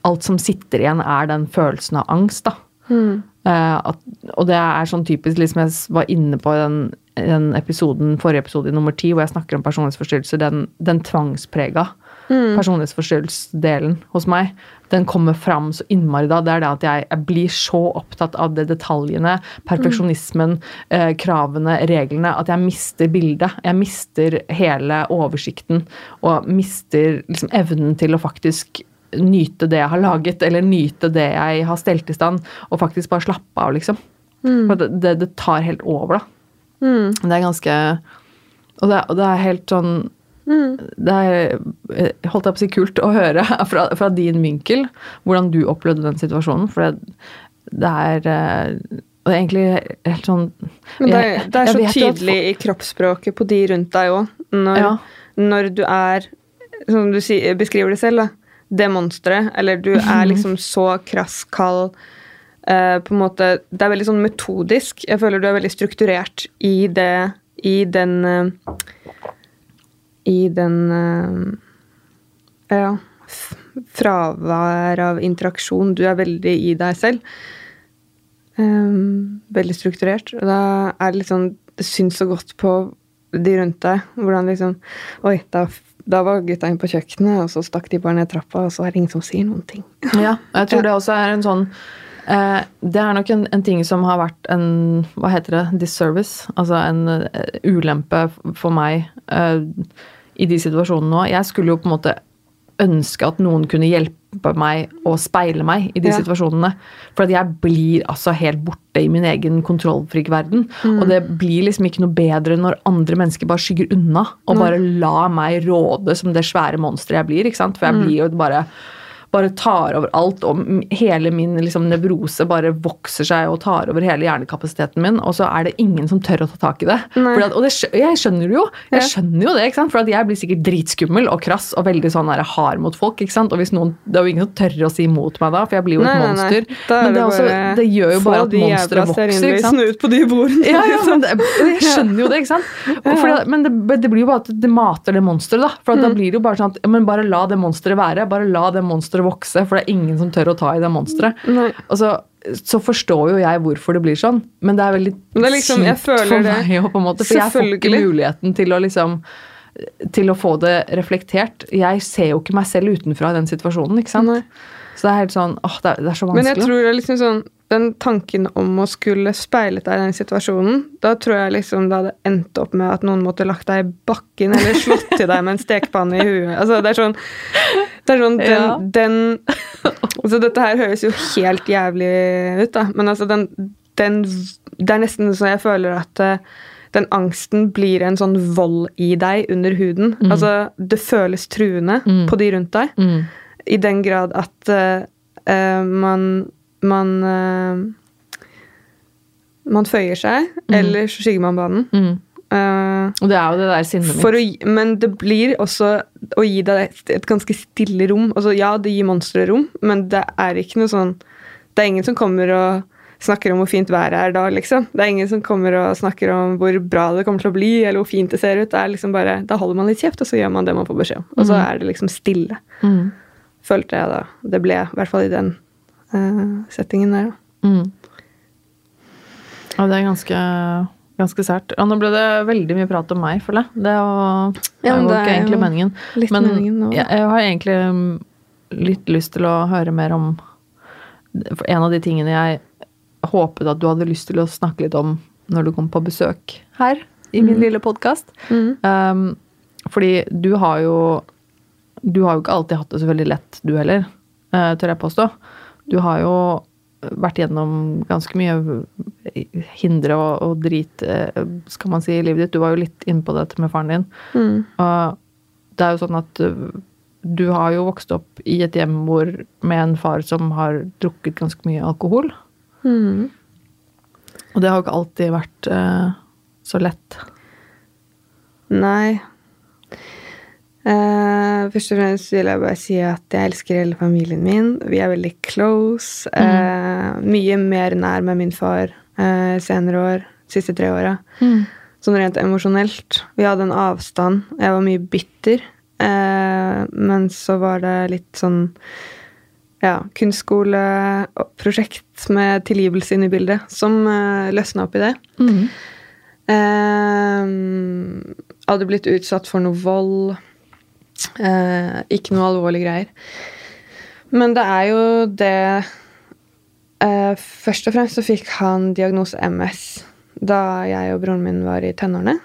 S1: Alt som sitter igjen, er den følelsen av angst, da. Eh, at, og det er sånn typisk, liksom jeg var inne på den, den episoden, forrige episode i nummer ti, hvor jeg snakker om personlighetsforstyrrelser, den, den tvangsprega personlighetsforstyrrelsesdelen hos meg, den kommer fram så innmari da. Det er det at jeg, jeg blir så opptatt av det detaljene, perfeksjonismen, eh, kravene, reglene, at jeg mister bildet. Jeg mister hele oversikten og mister liksom evnen til å faktisk nyte det jeg har laget, eller nyte det jeg har stelt i stand, og faktisk bare slappe av, liksom. For det, det, det tar helt over, da.
S2: Mm.
S1: Det er ganske Og det, og det er helt sånn Det er eh, holdt jeg på å si kult å høre fra, fra din vinkel hvordan du opplevde den situasjonen. For det, det er eh, og det er egentlig helt sånn
S2: Men det, er- det er så tydelig i kroppsspråket på de rundt deg òg. Når,
S1: Ja.
S2: når du er, som du beskriver det selv, da, det monsteret, eller du er liksom så krass, kald uh, på en måte, Det er veldig sånn metodisk. Jeg føler du er veldig strukturert i det i den uh, I den uh, Ja Fravær av interaksjon. Du er veldig i deg selv. Um, veldig strukturert. Og da er det sånn Det syns så godt på de rundt deg. Hvordan liksom Oi, da, da var gutta inne på kjøkkenet, og så stakk de bare ned trappa, og så er det ingen som sier noen ting.
S1: Ja, jeg tror det også er en sånn eh, Det er nok en, en ting som har vært en Hva heter det? Disservice. Altså en uh, ulempe for meg uh, i de situasjonene nå. Jeg skulle jo på en måte ønske at noen kunne hjelpe meg og speile meg i de
S2: Ja.
S1: situasjonene. For at jeg blir altså helt borte i min egen kontrollfrik verden.
S2: Mm.
S1: Og det blir liksom ikke noe bedre når andre mennesker bare skygger unna og bare la meg råde som det svære monsteret jeg blir. ikke sant? For jeg
S2: Mm.
S1: blir jo bare bare tar over alt, og hele min liksom, nevrose bare vokser seg og tar over hele hjernekapasiteten min, og så er det ingen som tør å ta tak i det. At, og det jeg skjønner det jo, jeg skjønner jo det, ikke sant? for jeg blir sikkert dritskummel og krass og veldig sånn der, hard mot folk. ikke sant? Og hvis noen, Det er jo ingen som tør å si imot meg da, for jeg blir jo et
S2: Nei, nei, nei.
S1: monster.
S2: Er
S1: Men det, også, det gjør jo bare at monsteret vokser. ikke sant?
S2: ut på de bordene.
S1: Ja, ja, men det, jeg skjønner jo det, ikke sant? Fordi, men det, det blir jo bare at det mater det monsteret, da. For
S2: Mm.
S1: da blir det jo bare sånn at men bare la det monsteret være. Bare la det monsteret vokse, for det er ingen som tør å ta i det monsteret. Så, så forstår jo jeg hvorfor det blir sånn, men det er veldig
S2: det er liksom-
S1: kjipt for
S2: det.
S1: meg òg, på en måte. For jeg får ikke muligheten til å liksom til å få det reflektert. Jeg ser jo ikke meg selv utenfra i den situasjonen. ikke sant?
S2: Nei.
S1: Så det er helt sånn, åh, det er, det er så vanskelig.
S2: Men jeg tror det er liksom sånn Den tanken om å skulle speilet deg i den situasjonen, da tror jeg liksom det hadde endt opp med at noen måtte lagt deg i bakken eller slått til deg med en stekepanne i huet. Altså, det er sånn, det er sånn den,
S1: Ja.
S2: den altså, Dette her høres jo helt jævlig ut, da, men altså den, den Det er nesten så jeg føler at eh, den angsten blir en sånn vold i deg under huden. Altså, det føles truende
S1: Mm.
S2: på de rundt deg.
S1: mm.
S2: I den grad at uh, man man eh, man føyer seg, eller så skygger man banen.
S1: Mm. Uh, det er jo det der sinnet mitt.
S2: å, men det blir også å gi deg et, et ganske stille rom. Altså, ja, det gir monstre rom, men det er ikke noe sånn Det er ingen som kommer og snakker om hvor fint været er da, liksom. Det er ingen som kommer og snakker om hvor bra det kommer til å bli, eller hvor fint det ser ut. Det er liksom bare, Da holder man litt kjeft, og så gjør man det man får beskjed om. Og så er det liksom stille.
S1: Mm.
S2: Følte jeg da. Det ble, i hvert fall i den settingen der. da.
S1: Mm. Ja, det er ganske, ganske sært. Ja, nå ble det veldig mye prat om meg, føler jeg. Det var,
S2: Ja, men
S1: var
S2: det
S1: ikke egentlig meningen. Men
S2: meningen
S1: jeg, jeg har egentlig mm, litt lyst til å høre mer om En av de tingene jeg håpet at du hadde lyst til å snakke litt om når du kom på besøk her i min lille podkast.
S2: Mm.
S1: Um, fordi du har jo Du har jo ikke alltid hatt det så veldig lett, du heller, uh, tør jeg påstå. Du har jo vært gjennom ganske mye hindre og, og drit, eh, skal man si, i livet ditt. Du var jo litt inne på dette med faren din.
S2: Mm.
S1: Og det er jo sånn at uh, du har jo vokst opp i et hjem hvor, med en far som har drukket ganske mye alkohol.
S2: Mm.
S1: Og det har jo ikke alltid vært uh, så lett.
S2: Nei. Eh, først og fremst vil jeg bare si at jeg elsker hele familien min. Vi er veldig close. Eh, mye mer nær med min far uh, senere år, siste tre åra. Sånn rent emosjonelt. Vi hadde en avstand. Jeg var mye bitter. Men så var det litt sånn ja, kunstskoleprosjekt med tilgivelse inne i bildet som løsna opp i det.
S1: Mm.
S2: Hadde blitt utsatt for noe vold. Eh, ikke noe alvorlige greier. Men det er jo det eh, Først og fremst så fikk han diagnose MS da jeg og broren min var i tenårene.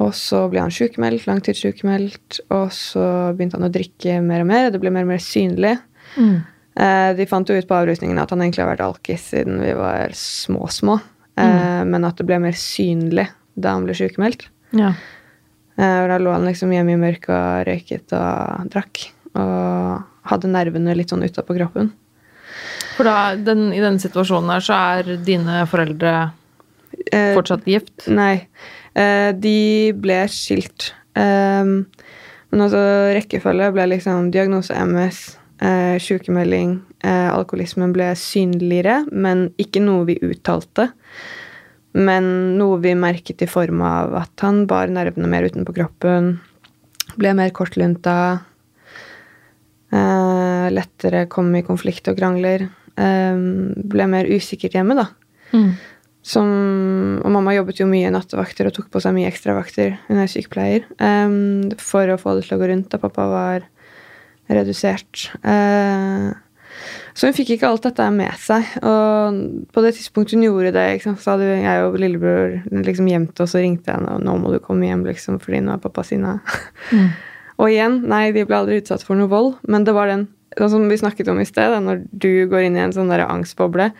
S2: Og så ble han sykemeldt, langtidssykemeldt, og så begynte han å drikke mer og mer. Det ble mer og mer synlig.
S1: Mm.
S2: Eh, de fant jo ut på avrusningen at han egentlig har vært alkis siden vi var små-små. Eh, Men at det ble mer synlig da han ble sykemeldt.
S1: Ja.
S2: Eh, og da lå han liksom hjemme i mørket og røyket og drakk. Og hadde nervene litt sånn utapå kroppen.
S1: For da, den, i denne situasjonen her, så er dine foreldre
S2: Eh,
S1: fortsatt gift?
S2: Nei. Eh, de ble skilt. Eh, men altså, rekkefølge ble liksom diagnose MS, eh, sykemelding, eh, alkoholismen ble synligere, men ikke noe vi uttalte. Men noe vi merket i form av at han bar nervene mer utenpå kroppen, ble mer kortlunta, eh, lettere kom i konflikt og krangler, eh, ble mer usikkert hjemme, da.
S1: Mm.
S2: Som, og mamma jobbet jo mye nattevakter og tok på seg mye ekstravakter. Hun er sykepleier. Um, for å få det til å gå rundt da pappa var redusert. Eh, så hun fikk ikke alt dette med seg. Og på det tidspunktet hun gjorde det, ikke sant, så hadde jeg og lillebror liksom gjemt oss og ringte henne og 'nå må du komme hjem', liksom, fordi nå er pappa sinna.
S1: Mm.
S2: Og igjen, nei, de ble aldri utsatt for noe vold, men det var den sånn som vi snakket om i sted, da, når du går inn i en sånn der angstboble,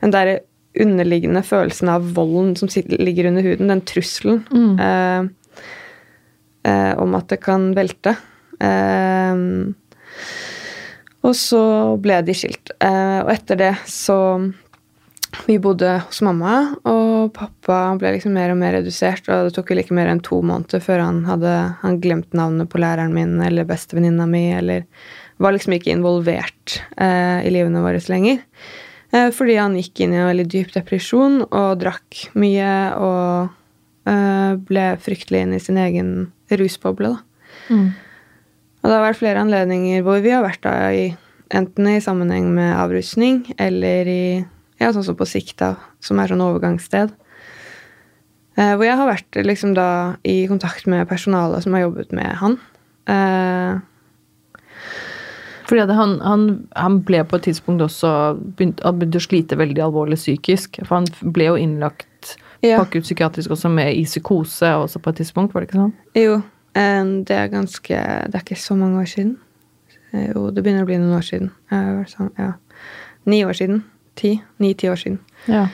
S2: den der underliggende følelsen av volden som ligger under huden, den trusselen
S1: Mm.
S2: eh, eh, om at det kan velte. Eh, og så ble de skilt. Eh, og etter det så Vi bodde hos mamma, og pappa ble liksom mer og mer redusert. Og det tok vel ikke mer enn to måneder før han hadde han glemt navnet på læreren min eller bestevenninna mi, eller var liksom ikke involvert eh, i livene våre lenger. Eh, fordi han gikk inn i en veldig dyp depresjon og drakk mye og eh, ble fryktelig inn i sin egen rusboble, da.
S1: Mm.
S2: Og det har vært flere anledninger hvor vi har vært da i enten i sammenheng med avrusning eller i ja, sånn som på Sikta, som er sånn overgangssted. Eh, hvor jeg har vært liksom da i kontakt med personalet som har jobbet med han. Eh,
S1: Fordi han, han, han ble på et tidspunkt også begynt, han begynte å slite veldig alvorlig psykisk. For han ble jo innlagt
S2: Ja.
S1: pakket ut psykiatrisk også med i psykose også på et tidspunkt, var det ikke sånn?
S2: jo, det er ganske Det er ikke så mange år siden. Eh, Jo, det begynner å bli noen år siden. Eh, sånn, ja. Ni år siden. Ti. Ni-ti år siden.
S1: Ja.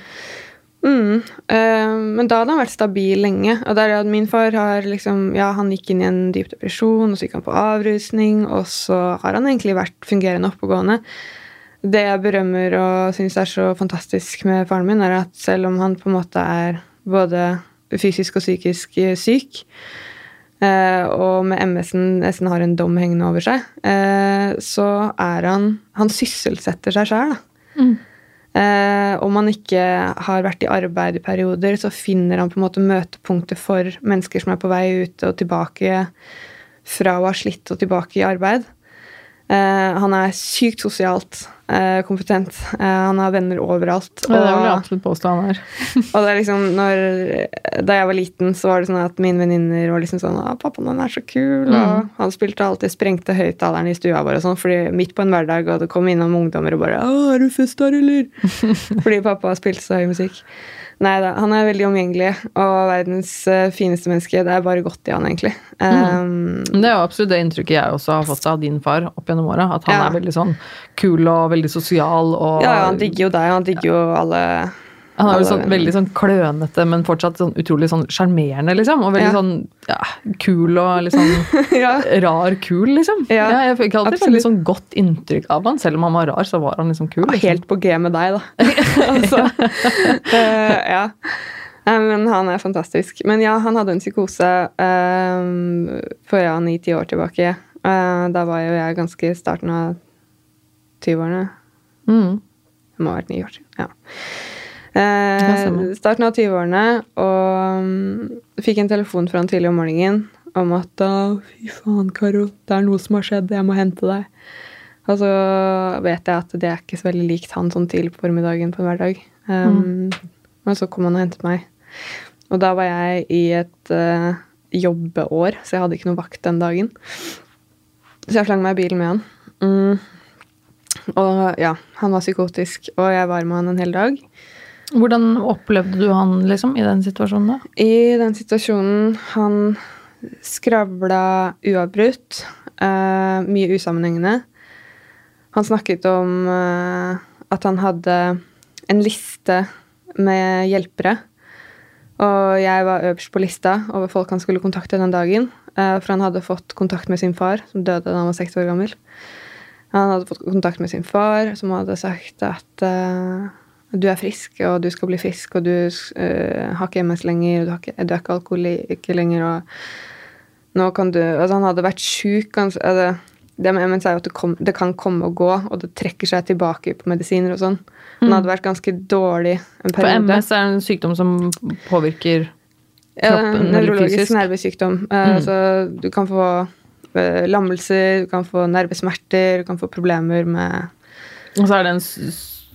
S2: Mm. eh, men da hadde han vært stabil lenge. Og der er at min far har liksom Ja, han gikk inn i en dyp depresjon, og så gikk han på avrusning, og så har han egentlig vært fungerende oppegående. Det jeg berømmer og syns er så fantastisk med faren min, er at selv om han på en måte er både fysisk og psykisk eh, syk, eh, og med MS-en nesten har en dom hengende over seg, eh, så er han Han sysselsetter seg sjøl, da.
S1: Mm.
S2: Eh, om han ikke har vært i arbeid i perioder, så finner han på en måte møtepunkter for mennesker som er på vei ut og tilbake fra å ha slitt og tilbake i arbeid. Eh, han er sykt sosialt eh, kompetent. Eh, han har venner overalt.
S1: Ja, det vil jeg
S2: og-
S1: absolutt påstå han er.
S2: og det er liksom når, Da jeg var liten, så var det sånn at mine venninner var liksom sånn 'Pappaen din er så kul.' Og han spilte alltid sprengte høyttaleren i stua vår og sånn, fordi midt på en hverdag, og det kom innom ungdommer og bare 'Å, er du fest der, eller?' fordi pappa spilte så høy musikk. Nei da, han er veldig omgjengelig og verdens eh, fineste menneske. Det er bare godt i han, egentlig. Um,
S1: mm. Det er jo absolutt det inntrykket jeg også har fått av din far opp gjennom åra. At han
S2: Ja.
S1: er veldig sånn kul og veldig sosial og
S2: ja, han digger jo deg, og han digger jo alle
S1: Han er jo sånn, veldig sånn klønete, men fortsatt sånn utrolig sånn sjarmerende, liksom. Og veldig
S2: Ja.
S1: sånn ja, kul og sånn
S2: ja.
S1: rar kul, liksom.
S2: Ja,
S1: jeg fikk alltid
S2: absolutt.
S1: veldig sånn godt inntrykk av han. Selv om han var rar, så var han liksom kul. Liksom.
S2: helt på G med deg, da. altså, uh, ja. Nei, men han er fantastisk. Men ja, han hadde en psykose uh, for ja, ni-ti år tilbake. Uh, da var jo jeg ganske i starten av 20-årene.
S1: Mm.
S2: Det må ha vært ni år. Ja. Eh, starten av 20-årene, og um, fikk en telefon fra han tidlig om morgenen om at fy faen, Karo, det er noe som har skjedd, jeg må hente deg. Og så vet jeg at det er ikke så veldig likt han sånn tidlig på formiddagen på en hverdag. Um, Men så kom han og hentet meg. Og da var jeg i et uh, jobbeår, så jeg hadde ikke noe vakt den dagen. Så jeg slang meg i bilen med han. Mm. Og ja, han var psykotisk, og jeg var med han en hel dag.
S1: Hvordan opplevde du han liksom i den situasjonen da?
S2: I den situasjonen han skravla uavbrutt, Uh, mye usammenhengende. Han snakket om uh, at han hadde en liste med hjelpere. Og jeg var øverst på lista over folk han skulle kontakte den dagen. Uh, for han hadde fått kontakt med sin far, som døde da han var 60 år gammel. Han hadde fått kontakt med sin far, som hadde sagt at du er frisk, og du skal bli frisk, og du uh, har ikke MS lenger, og du, har ikke, du er ikke alkoholiker lenger, og nå kan du Altså, han hadde vært sjuk. Altså, det med MS er jo at det, kom, det, kan komme og gå, og det trekker seg tilbake på medisiner og sånn. Han hadde vært ganske dårlig en periode.
S1: For MS er en sykdom som påvirker kroppen?
S2: Ja, nevrologisk nervesykdom. Mm. Så du kan få lammelser, du kan få nervesmerter, du kan få problemer med
S1: Og så er det en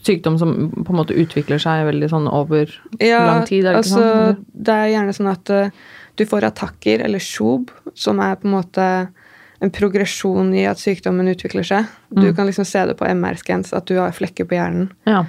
S1: sykdom som på en måte utvikler seg veldig sånn over ja, lang tid?
S2: Er det altså, sånn? det er gjerne sånn at uh, du får attakker, eller sjob, som er på en måte en progresjon i at sykdommen utvikler seg. Du mm. kan liksom se det på MR-scans, at du har flekker på hjernen.
S1: Ja.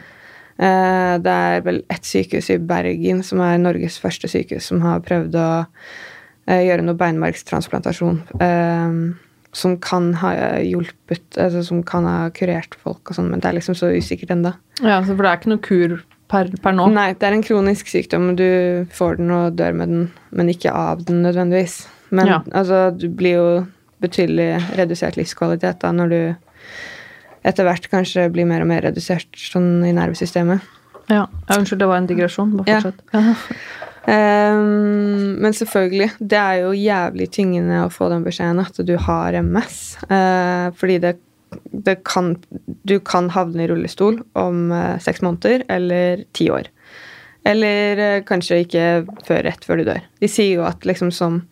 S2: Uh, det er vel ett sykehus i Bergen som er Norges første sykehus som har prøvd å uh, gjøre noe beinmargstransplantasjon. Uh, som kan ha hjulpet altså Som kan ha kurert folk og sånn, men det er liksom så usikkert ennå.
S1: Ja, for det er ikke noe kur per, per, nå?
S2: Nei, det er en kronisk sykdom. Du får den og dør med den, men ikke av den nødvendigvis. Men ja. altså, du blir jo betydelig redusert livskvalitet da når du etter hvert kanskje blir mer og mer redusert sånn i nervesystemet.
S1: Ja. ja unnskyld, det var en digresjon. Bare fortsett. Ja.
S2: Um, men selvfølgelig, det er jo jævlig tyngende å få den beskjeden at du har MS. Uh, eh, fordi det, det, kan Du kan havne i rullestol om uh, seks måneder eller ti år. Eller uh, kanskje ikke før rett før du dør. De sier jo at liksom som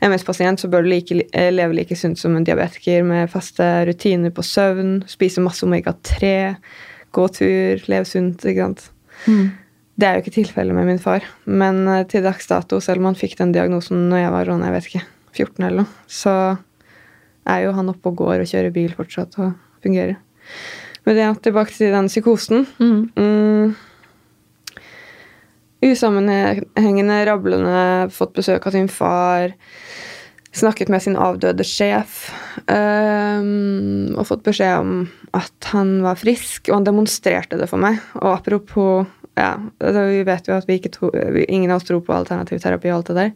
S2: MS-pasient så bør du like, leve like sunt som en diabetiker med faste rutiner på søvn, spise masse omega-3, gå tur, leve sunt. ikke sant? Mm. Det er jo ikke tilfellet med min far. Men uh, til dags dato, selv om han fikk den diagnosen når jeg var sånn, jeg vet ikke, 14 eller noe, så er jo han oppe og går og kjører bil fortsatt og fungerer. Men det, tilbake til den psykosen. Mm. Mm. Usammenhengende, rablende, fått besøk av sin far. Snakket med sin avdøde sjef. Um, og fått beskjed om at han var frisk, og han demonstrerte det for meg. Og apropos ja, altså, vi vet jo at vi ikke tro, ingen av oss tror på alternativ terapi og alt det der.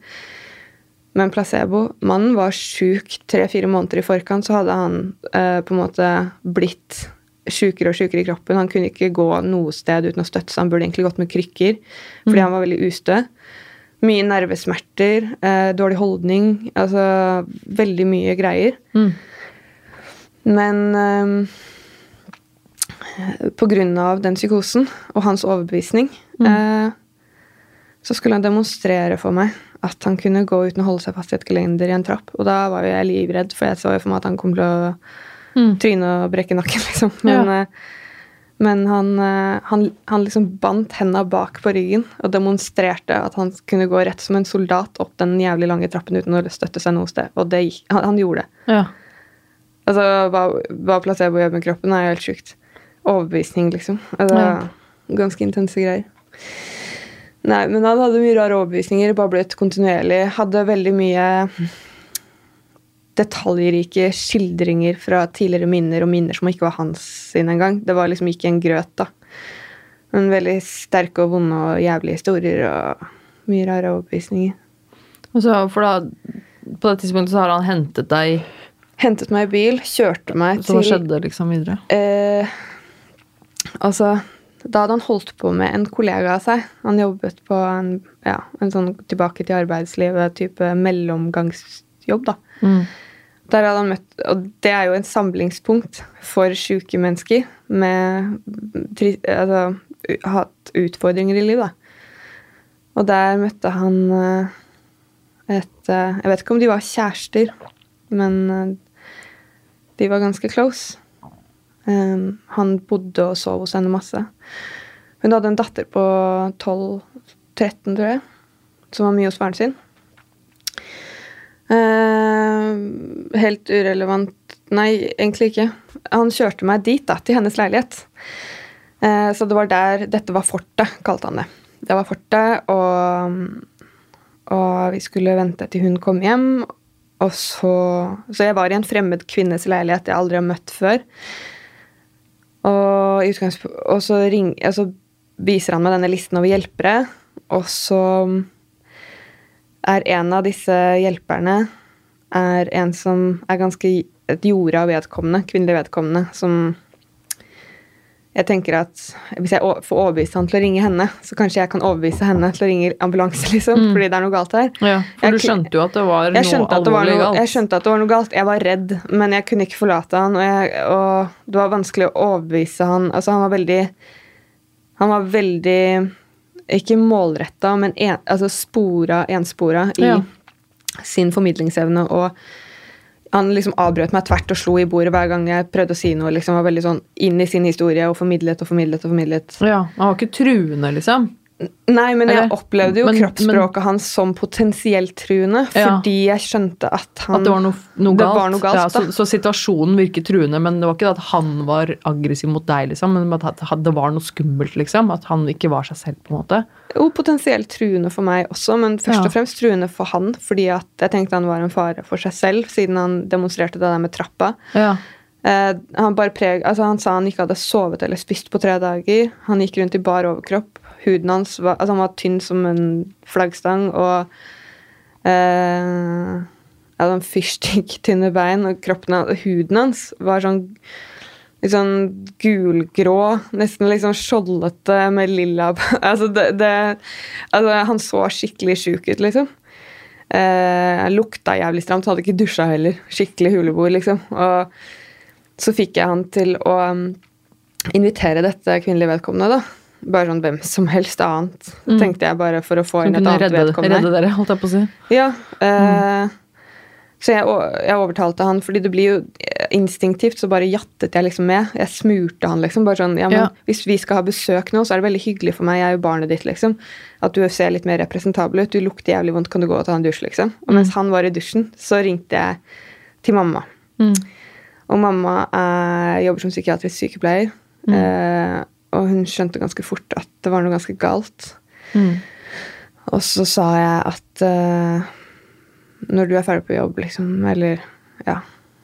S2: Men placebo Mannen var sjuk tre-fire måneder i forkant, så hadde han eh, på en måte blitt sjukere og sjukere i kroppen. Han kunne ikke gå noe sted uten å støtte seg. Han burde egentlig gått med krykker fordi mm. han var veldig ustø. Mye nervesmerter, eh, dårlig holdning. Altså veldig mye greier. Mm. Men eh, pga. den psykosen og hans overbevisning, mm. eh, så skulle han demonstrere for meg at han kunne gå uten å holde seg fast i et gelender i en trapp. Og da var jo jeg livredd, for jeg så jo for meg at han kom til å mm. tryne og brekke nakken, liksom. Men, ja. eh, men han, eh, han, han, liksom bandt henda bak på ryggen og demonstrerte at han kunne gå rett som en soldat opp den jævlig lange trappen uten å støtte seg noe sted. Og det, han, han gjorde det.
S1: Ja.
S2: Altså, hva, hva placebo gjør med kroppen, er jo helt sjukt overbevisning, liksom. Altså, ja. Ganske intense greier. Nei, men han hadde mye rare overbevisninger, bablet kontinuerlig. Hadde veldig mye detaljrike skildringer fra tidligere minner og minner som ikke var hans sine engang. Det var liksom ikke en grøt, da. Men veldig sterke og vonde og jævlige historier og mye rare overbevisninger.
S1: Og så, for da, På det tidspunktet så har han hentet deg
S2: Hentet meg i bil, kjørte meg
S1: så til Så hva skjedde liksom videre?
S2: Eh, Altså, da hadde han holdt på med en kollega av seg. Han jobbet på en, ja, en sånn tilbake til arbeidslivet-type mellomgangsjobb, da. Mm. Der hadde han møtt Og det er jo en samlingspunkt for sjuke mennesker med altså, hatt utfordringer i livet, da. Og der møtte han eh, et eh, Jeg vet ikke om de var kjærester, men eh, de var ganske close. Um, han bodde og sov hos henne masse. Hun hadde en datter på 12-13, tror jeg, som var mye hos faren sin. Uh, helt urelevant Nei, egentlig ikke. Han kjørte meg dit, da, til hennes leilighet. Uh, så det var der Dette var fortet, kalte han det. Det var fortet, og, og vi skulle vente til hun kom hjem. Og så Så jeg var i en fremmed kvinnes leilighet jeg aldri har møtt før. Og, og så, ring, altså, viser han meg denne listen over hjelpere, og så er en av disse hjelperne er en som er ganske et jorde av vedkommende, kvinnelig vedkommende, som jeg tenker at hvis jeg får overbevist han til å ringe henne, så kanskje jeg kan overbevise henne til å ringe ambulanse, liksom, fordi det er noe galt her.
S1: Ja, for
S2: Jeg
S1: du skjønte jo at det var noe alvorlig galt.
S2: jeg skjønte at det var noe galt. Jeg var redd, men jeg kunne ikke forlate han, og, jeg, og det var vanskelig å overbevise han. Altså, han var veldig Han var veldig Ikke målretta, men en, altså spora, enspora i
S1: Ja.
S2: sin formidlingsevne. Og han liksom avbrøt meg tvert og slo i bordet hver gang jeg prøvde å si noe. liksom var veldig sånn inn i sin historie og formidlet og formidlet og formidlet.
S1: Ja, Han var ikke truende, liksom.
S2: Nei, men jeg opplevde jo
S1: men-
S2: kroppsspråket hans som potensielt truende,
S1: Ja.
S2: fordi jeg skjønte at han
S1: At det var noe, noe galt.
S2: var noe galt,
S1: ja, så, så situasjonen virket truende, men det var ikke at han var aggressiv mot deg, liksom, men at det var noe skummelt, liksom. At han ikke var seg selv, på en måte.
S2: Jo, potensielt truende for meg også, men først
S1: Ja.
S2: og fremst truende for han, fordi at jeg tenkte han var en fare for seg selv, siden han demonstrerte det der med trappa.
S1: Ja.
S2: Uh, han, preg, altså han sa han ikke hadde sovet eller spist på tre dager. Han gikk rundt i bar overkropp. Huden hans var, altså han var tynn som en flaggstang og eh, hadde sånn fyrstikktynne bein, og kroppen hans, huden hans var sånn litt sånn gulgrå, nesten sånn skjoldete med lilla altså, det, det, altså Han så skikkelig sjuk ut, liksom. Eh, lukta jævlig stramt, hadde ikke dusja heller. Skikkelig huleboer, liksom. Og så fikk jeg han til å um, invitere dette kvinnelige vedkommende, da. Bare sånn hvem som helst annet,
S1: Mm.
S2: tenkte jeg bare for å få inn et annet
S1: redde,
S2: vedkommende.
S1: redde dere, holdt jeg på å si.
S2: Ja. Eh, Så jeg, jeg overtalte han, fordi det blir jo eh, instinktivt, så bare jattet jeg liksom med. Jeg smurte han liksom. bare sånn, ja, men
S1: Ja.
S2: Hvis vi skal ha besøk nå, så er det veldig hyggelig for meg, jeg er jo barnet ditt, liksom. At du ser litt mer representabel ut. Du lukter jævlig vondt, kan du gå og ta en dusj, liksom. Og mens han var i dusjen, så ringte jeg til mamma.
S1: Mm.
S2: Og mamma er, jobber som psykiatrisk sykepleier. Eh, og hun skjønte ganske fort at det var noe ganske galt.
S1: Mm.
S2: Og så sa jeg at uh, når du er ferdig på jobb, liksom, eller ja,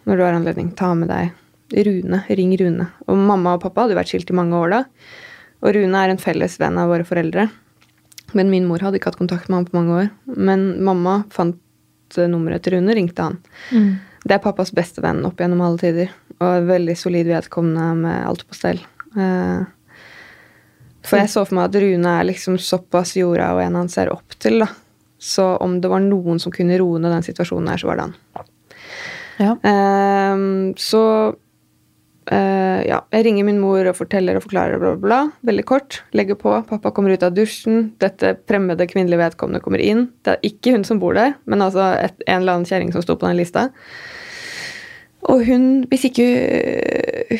S2: når du har anledning, ta med deg Rune. Ring Rune. Og mamma og pappa hadde vært skilt i mange år da. Og Rune er en felles venn av våre foreldre. Men min mor hadde ikke hatt kontakt med han på mange år. Men mamma fant eh, nummeret til Rune, ringte han.
S1: Mm.
S2: Det er pappas beste venn opp gjennom alle tider. Og veldig solid vedkommende med alt på stell. Eh, for jeg så for meg at Rune er liksom såpass jorda og en han ser opp til. da. Så om det var noen som kunne roe ned den situasjonen her, så var det han.
S1: Ja.
S2: Um, så uh, ja, jeg ringer min mor og forteller og forklarer, bla, bla, bla. Veldig kort. Legger på. Pappa kommer ut av dusjen. Dette fremmede kvinnelige vedkommende kommer inn. Det er ikke hun som bor der, men altså et, en eller annen kjerring som sto på den lista. Og hun, hvis ikke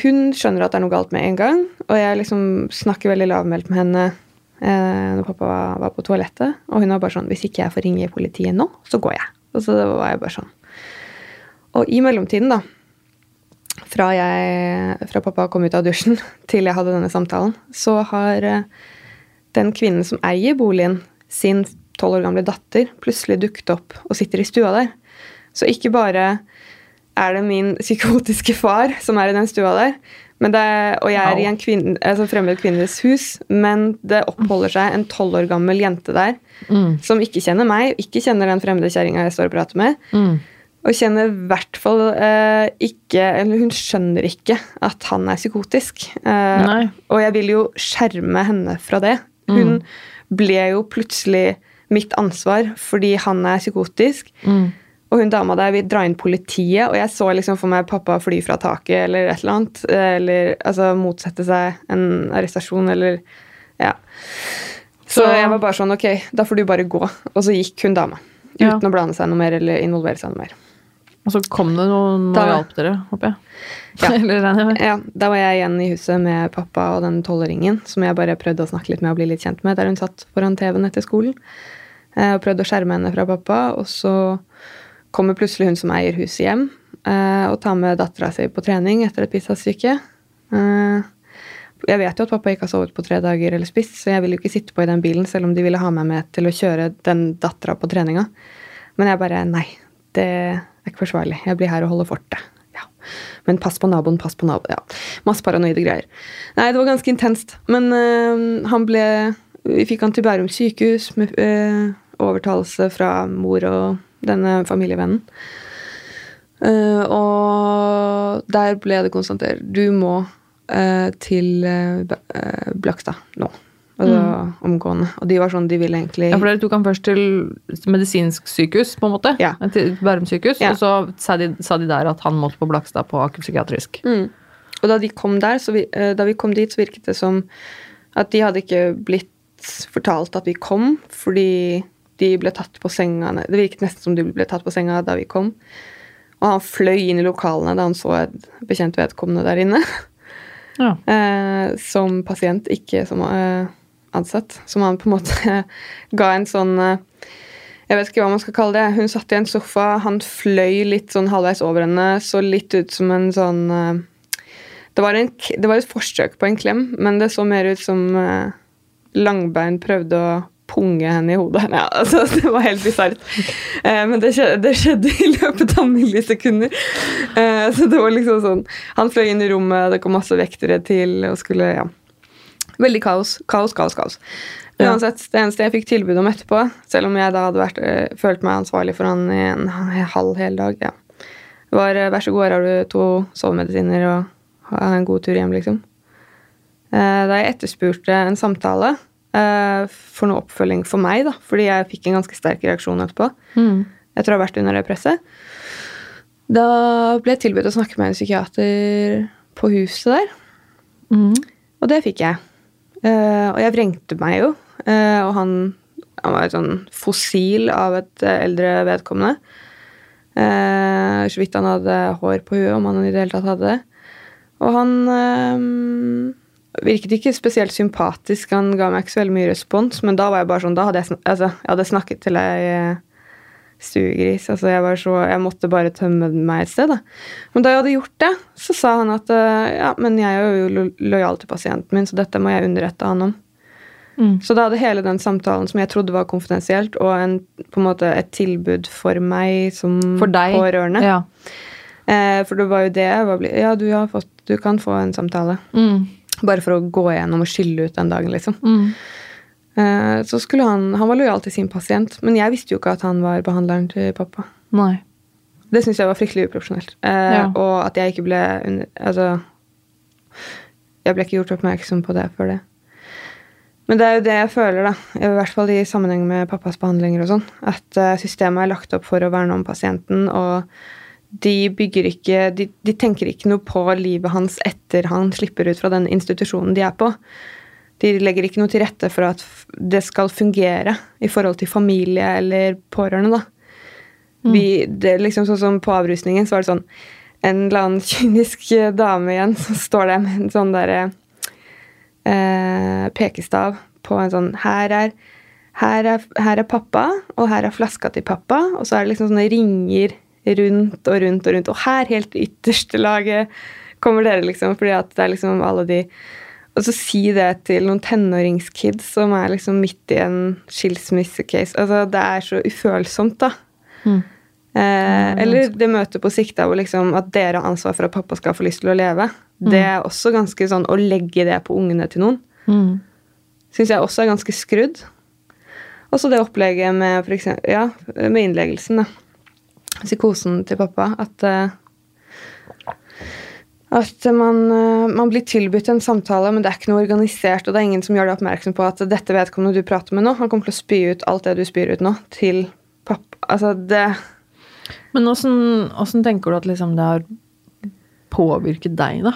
S2: Hun skjønner at det er noe galt med en gang. Og jeg liksom snakker veldig lavmælt med henne eh, når pappa var, var på toalettet. Og hun var bare sånn Hvis ikke jeg får ringe politiet nå, så går jeg. Og så var jeg bare sånn. Og i mellomtiden, da fra, jeg, fra pappa kom ut av dusjen til jeg hadde denne samtalen, så har eh, den kvinnen som eier boligen, sin tolv år gamle datter, plutselig dukket opp og sitter i stua der. Så ikke bare er det min psykotiske far som er i den stua der, men det og jeg er i en kvinne, altså fremmed kvinnes hus, men det oppholder seg en tolv år gammel jente der
S1: Mm.
S2: som ikke kjenner meg, ikke kjenner den fremmede kjerringa jeg står og prater med.
S1: Mm.
S2: Og kjenner i hvert fall eh, ikke Eller hun skjønner ikke at han er psykotisk. Eh, og jeg vil jo skjerme henne fra det. Hun ble jo plutselig mitt ansvar fordi han er psykotisk.
S1: Mm.
S2: Og hun dama der vil dra inn politiet, og jeg så liksom for meg pappa fly fra taket eller et eller annet. eh, Eller altså motsette seg en arrestasjon eller Ja. Så
S1: Så-
S2: jeg var bare sånn Ok, da får du bare gå. Og så gikk hun dama. Uten
S1: Ja.
S2: å blande seg noe mer eller involvere seg noe mer.
S1: Og så kom det noen og hjalp dere, håper jeg.
S2: Ja.
S1: Eller.
S2: Ja, Da var jeg igjen i huset med pappa og den tolvåringen som jeg bare prøvde å snakke litt med og bli litt kjent med, der hun satt foran TV-en etter skolen. eh, Og prøvde å skjerme henne fra pappa. Og så kommer plutselig hun som eier huset hjem eh, og tar med dattera si på trening etter et pizzastykke. Eh, Jeg vet jo at pappa ikke har sovet på tre dager eller spist, så jeg ville jo ikke sitte på i den bilen selv om de ville ha meg med til å kjøre den dattera på treninga. Men jeg bare Nei, det er ikke forsvarlig. Jeg blir her og holder fortet. Ja. Men pass på naboen, pass på naboen. Ja. Masse paranoide greier. Nei, det var ganske intenst. Men øh, han ble Vi fikk han til Bærum sykehus med øh, overtalelse fra mor og denne familievennen. Uh, og der ble det konstatert Du må uh, til uh, eh, Blakstad nå. Altså omgående. Og de var sånn, de ville egentlig
S1: Ja, for dere tok han først til medisinsk sykehus, på en måte.
S2: Ja.
S1: Til Bærum sykehus.
S2: Ja.
S1: Og så sa de, sa de der at han måtte på Blakstad på akuttpsykiatrisk.
S2: Mm. Og da de kom der, så vi, da vi kom dit, så virket det som at de hadde ikke blitt fortalt at vi kom, fordi de ble tatt på senga Det virket nesten som de ble tatt på senga da vi kom. Og han fløy inn i lokalene da han så et bekjent vedkommende der inne.
S1: Ja.
S2: eh, som pasient, ikke som eh, ansatt. Som han på en måte ga en sånn eh, Jeg vet ikke hva man skal kalle det. Hun satt i en sofa, han fløy litt sånn halvveis over henne, så litt ut som en sånn eh, det, var en, det var et forsøk på en klem, men det så mer ut som eh, Langbein prøvde å punge henne i hodet. Ja, altså, det var helt bisart. Eh, men det skjedde, det skjedde i løpet av millisekunder. Eh, så det var liksom sånn Han fløy inn i rommet, det kom masse vektere til og skulle Ja. Veldig kaos. Kaos, kaos, kaos. Uansett, det eneste jeg fikk tilbud om etterpå, selv om jeg da hadde vært, eh, følt meg ansvarlig for han i en halv hel dag, ja. var eh, vær så god, her har du to sovemedisiner og ha en god tur hjem, liksom. Eh, Da jeg etterspurte en samtale for noe oppfølging for meg, da, fordi jeg fikk en ganske sterk reaksjon etterpå,
S1: Mm.
S2: etter å ha vært under det presset, da ble jeg tilbudt å snakke med en psykiater på huset der.
S1: Mm.
S2: Og det fikk jeg. Eh, og jeg vrengte meg jo. eh, og han, han var et sånn fossil av et eh, eldre vedkommende. Eh, så vidt han hadde hår på huet, om han i det hele tatt hadde det. Og han eh, virket ikke spesielt sympatisk. Han ga meg ikke så veldig mye respons, men da var jeg bare sånn, da hadde jeg, altså, jeg hadde snakket til ei eh, stuegris. Altså, jeg, var så, jeg måtte bare tømme meg et sted. Da. Men da jeg hadde gjort det, så sa han at eh, ja, men jeg er jo lo lojal til pasienten min, så dette må jeg underrette han om.
S1: Mm.
S2: Så da hadde hele den samtalen som jeg trodde var konfidensielt, og en, på en måte et tilbud for meg som
S1: For deg.
S2: pårørende.
S1: Ja.
S2: Eh, for det var jo det jeg var Ja, du, har fått, du kan få en samtale.
S1: Mm.
S2: Bare for å gå igjennom og skylle ut den dagen, liksom.
S1: Mm.
S2: Eh, så skulle han Han var lojal til sin pasient, men jeg visste jo ikke at han var behandleren til pappa.
S1: Nei.
S2: Det syns jeg var fryktelig uprofesjonelt. Eh,
S1: Ja.
S2: Og at jeg ikke ble Altså Jeg ble ikke gjort oppmerksom på det før det. Men det er jo det jeg føler, da, i hvert fall i sammenheng med pappas behandlinger og sånn, at eh, systemet er lagt opp for å verne om pasienten, og de bygger ikke de, de tenker ikke noe på livet hans etter han slipper ut fra den institusjonen de er på. De legger ikke noe til rette for at det skal fungere i forhold til familie eller pårørende, da. Vi, det er liksom sånn som På avrusningen så var det sånn en eller annen kynisk dame igjen som står der med en sånn derre eh, pekestav på en sånn her er, her, er, her er pappa, og her er flaska til pappa. Og så er det liksom sånne ringer rundt og rundt og rundt. Og her, helt ytterste laget, kommer dere, liksom. Fordi at det er liksom alle de Og så si det til noen tenåringskids som er liksom midt i en skilsmissecase. Altså, det er så ufølsomt, da.
S1: Mm.
S2: Eh, eller det møtet på sikta hvor liksom at dere har ansvar for at pappa skal få lyst til å leve. Det er også ganske sånn å legge det på ungene til noen.
S1: Mm.
S2: Syns jeg også er ganske skrudd. Også det opplegget med, eksempel, ja, med innleggelsen. Da. Psykosen til pappa. At, eh, at man, eh, man blir tilbudt en samtale, men det er ikke noe organisert, og det er ingen som gjør deg oppmerksom på at dette vedkommende du prater med nå, han kommer til å spy ut alt det du spyr ut nå, til pappa. Altså, det
S1: Men åssen tenker du at liksom det har påvirket deg, da?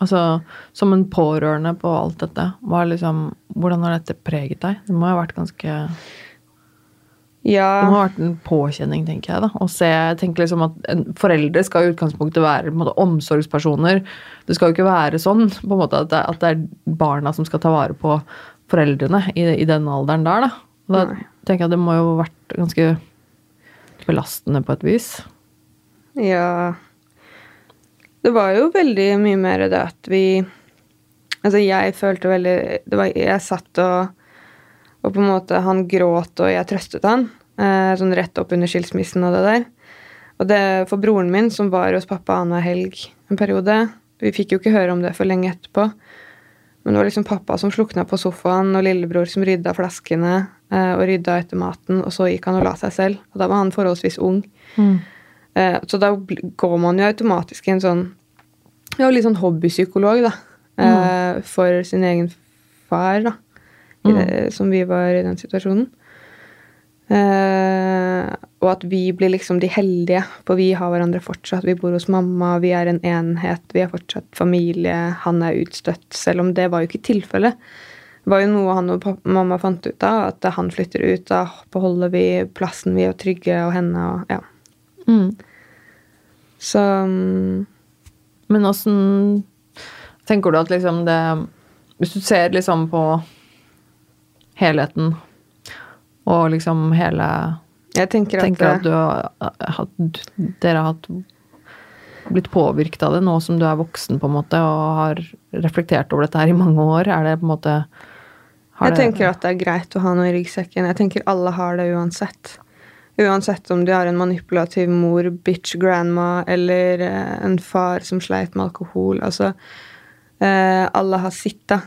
S1: Altså, som en pårørende på alt dette, liksom, hvordan har dette preget deg? Det må ha vært ganske
S2: Ja.
S1: Det må ha vært en påkjenning, tenker jeg. da, å se, jeg tenker liksom at en, Foreldre skal i utgangspunktet være måte, omsorgspersoner. Det skal jo ikke være sånn på en måte, at det, at det er barna som skal ta vare på foreldrene i, i den alderen der. Da. da tenker jeg at det må jo ha vært ganske belastende på et vis.
S2: Ja Det var jo veldig mye mer det at vi Altså, jeg følte veldig det var, Jeg satt og Og på en måte Han gråt, og jeg trøstet han. Eh, sånn rett opp under skilsmissen og det der. Og det for broren min, som var hos pappa annenhver helg en periode Vi fikk jo ikke høre om det for lenge etterpå. Men det var liksom pappa som slukna på sofaen, og lillebror som rydda flaskene eh, og rydda etter maten, og så gikk han og la seg selv. Og da var han forholdsvis ung. Eh, Så da går man jo automatisk i en sånn Ja, litt sånn hobbypsykolog, da. Eh, for sin egen far, da. Det, som vi var i den situasjonen. Uh, og at vi blir liksom de heldige, for vi har hverandre fortsatt. Vi bor hos mamma, vi er en enhet, vi er fortsatt familie. Han er utstøtt, selv om det var jo ikke tilfellet. Det var jo noe han og mamma fant ut av, at han flytter ut, da beholder vi plassen, vi er trygge, og henne og ja.
S1: Mm.
S2: Så um,
S1: Men åssen tenker du at liksom det Hvis du ser liksom på helheten og liksom hele
S2: jeg tenker at,
S1: Tenker at du har hatt Dere har hatt blitt påvirket av det nå som du er voksen, på en måte, og har reflektert over dette her i mange år? Er det på en måte
S2: Jeg
S1: det-
S2: tenker at det er greit å ha noe i ryggsekken. Jeg tenker alle har det uansett. Uansett om de har en manipulativ mor, bitch grandma, eller eh, en far som sleit med alkohol. Altså, eh, alle har sitt, da.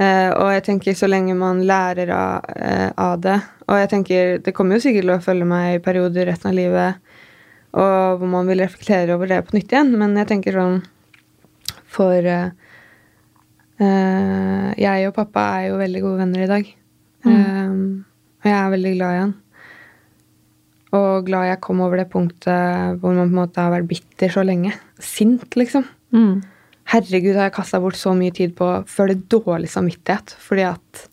S2: Eh, og jeg tenker så lenge man lærer av, eh, av det Og jeg tenker det kommer jo sikkert til å følge meg i perioder resten av livet og hvor man vil reflektere over det på nytt igjen, men jeg tenker sånn For eh, eh, jeg og pappa er jo veldig gode venner i dag. Eh, og jeg er veldig glad i han. Og glad jeg kom over det punktet hvor man på en måte har vært bitter så lenge. Sint, liksom.
S1: Mm.
S2: Herregud, har jeg kasta bort så mye tid på å føle dårlig samvittighet fordi at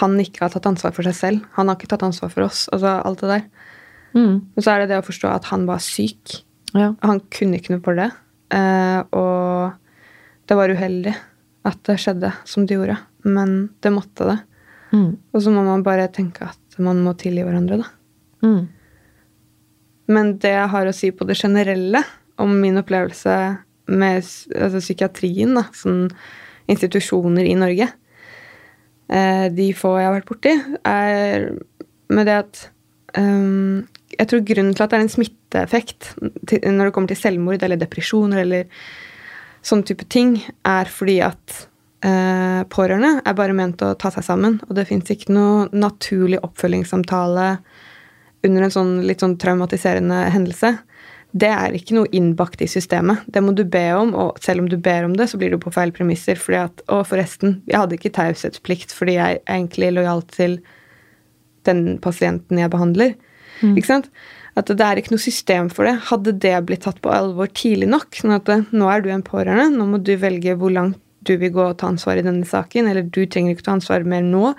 S2: han ikke har tatt ansvar for seg selv. Han har ikke tatt ansvar for oss. Altså alt det der.
S1: Mm.
S2: Og så er det det å forstå at han var syk.
S1: Ja.
S2: Han kunne ikke noe for det. Eh, og det var uheldig at det skjedde som det gjorde. Men det måtte det.
S1: Mm.
S2: Og så må man bare tenke at man må tilgi hverandre, da.
S1: Mm.
S2: Men det jeg har å si på det generelle om min opplevelse med altså psykiatrien, da, sånn institusjoner i Norge, eh, de få jeg har vært borti, er med det at um, Jeg tror grunnen til at det er en smitteeffekt til, når det kommer til selvmord eller depresjoner eller sånn type ting, er fordi at eh, pårørende er bare ment å ta seg sammen, og det fins ikke noe naturlig oppfølgingssamtale under en sånn litt sånn traumatiserende hendelse, det er ikke noe innbakt i systemet. Det må du be om, og selv om du ber om det, så blir du på feil premisser. fordi at, Og forresten, jeg hadde ikke taushetsplikt fordi jeg er egentlig lojal til den pasienten jeg behandler. Ikke sant? At det er ikke noe system for det. Hadde det blitt tatt på alvor tidlig nok, sånn at nå er du en pårørende, nå må du velge hvor langt du vil gå og ta ansvar i denne saken, eller du trenger ikke ta ansvar mer nå,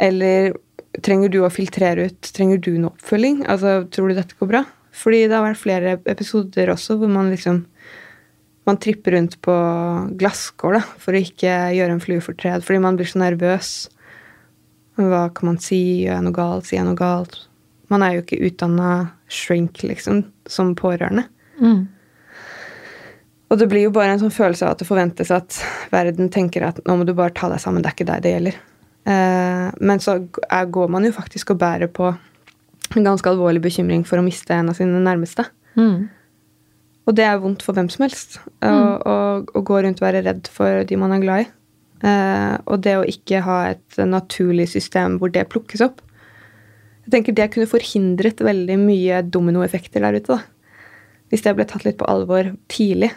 S2: eller trenger du å filtrere ut, trenger du noe oppfølging? Altså, tror du dette går bra? Fordi det har vært flere episoder også hvor man liksom man tripper rundt på glasskår da, for å ikke gjøre en flue fortred, fordi man blir så nervøs. Hva kan man si? Gjør jeg noe galt? Sier jeg noe galt? Man er jo ikke utdanna shrink, liksom, som pårørende.
S1: Mm.
S2: Og det blir jo bare en sånn følelse av at det forventes at verden tenker at nå må du bare ta deg sammen, det er ikke deg det gjelder. Eh, men så går man jo faktisk og bærer på en ganske alvorlig bekymring for å miste en av sine nærmeste.
S1: Mm.
S2: Og det er vondt for hvem som helst. Å å gå rundt og være redd for de man er glad i. Uh, og det å ikke ha et naturlig system hvor det plukkes opp. Jeg tenker Det kunne forhindret veldig mye dominoeffekter der ute. da. Hvis det ble tatt litt på alvor tidlig.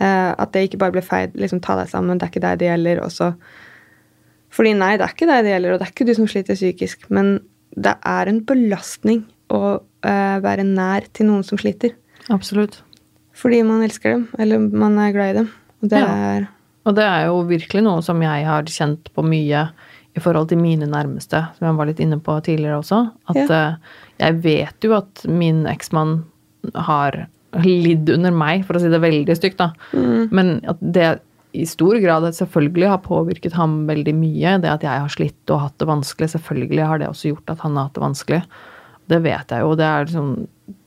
S2: Uh, at det ikke bare ble feil. liksom Ta deg sammen, det er ikke deg det gjelder. Og så Fordi nei, det er ikke deg det gjelder, og det er ikke du som sliter psykisk. Men det er en belastning å eh, være nær til noen som sliter.
S1: Absolutt.
S2: Fordi man elsker dem, eller man er glad i dem. Og det
S1: Ja.
S2: er
S1: Og det er jo virkelig noe som jeg har kjent på mye i forhold til mine nærmeste, som jeg var litt inne på tidligere også. At eh, jeg vet jo at min eksmann har lidd under meg, for å si det veldig stygt, da. Men at det i stor grad selvfølgelig har påvirket ham veldig mye. Det at jeg har slitt og hatt det vanskelig, selvfølgelig har det også gjort at han har hatt det vanskelig. Det vet jeg jo. Det, liksom,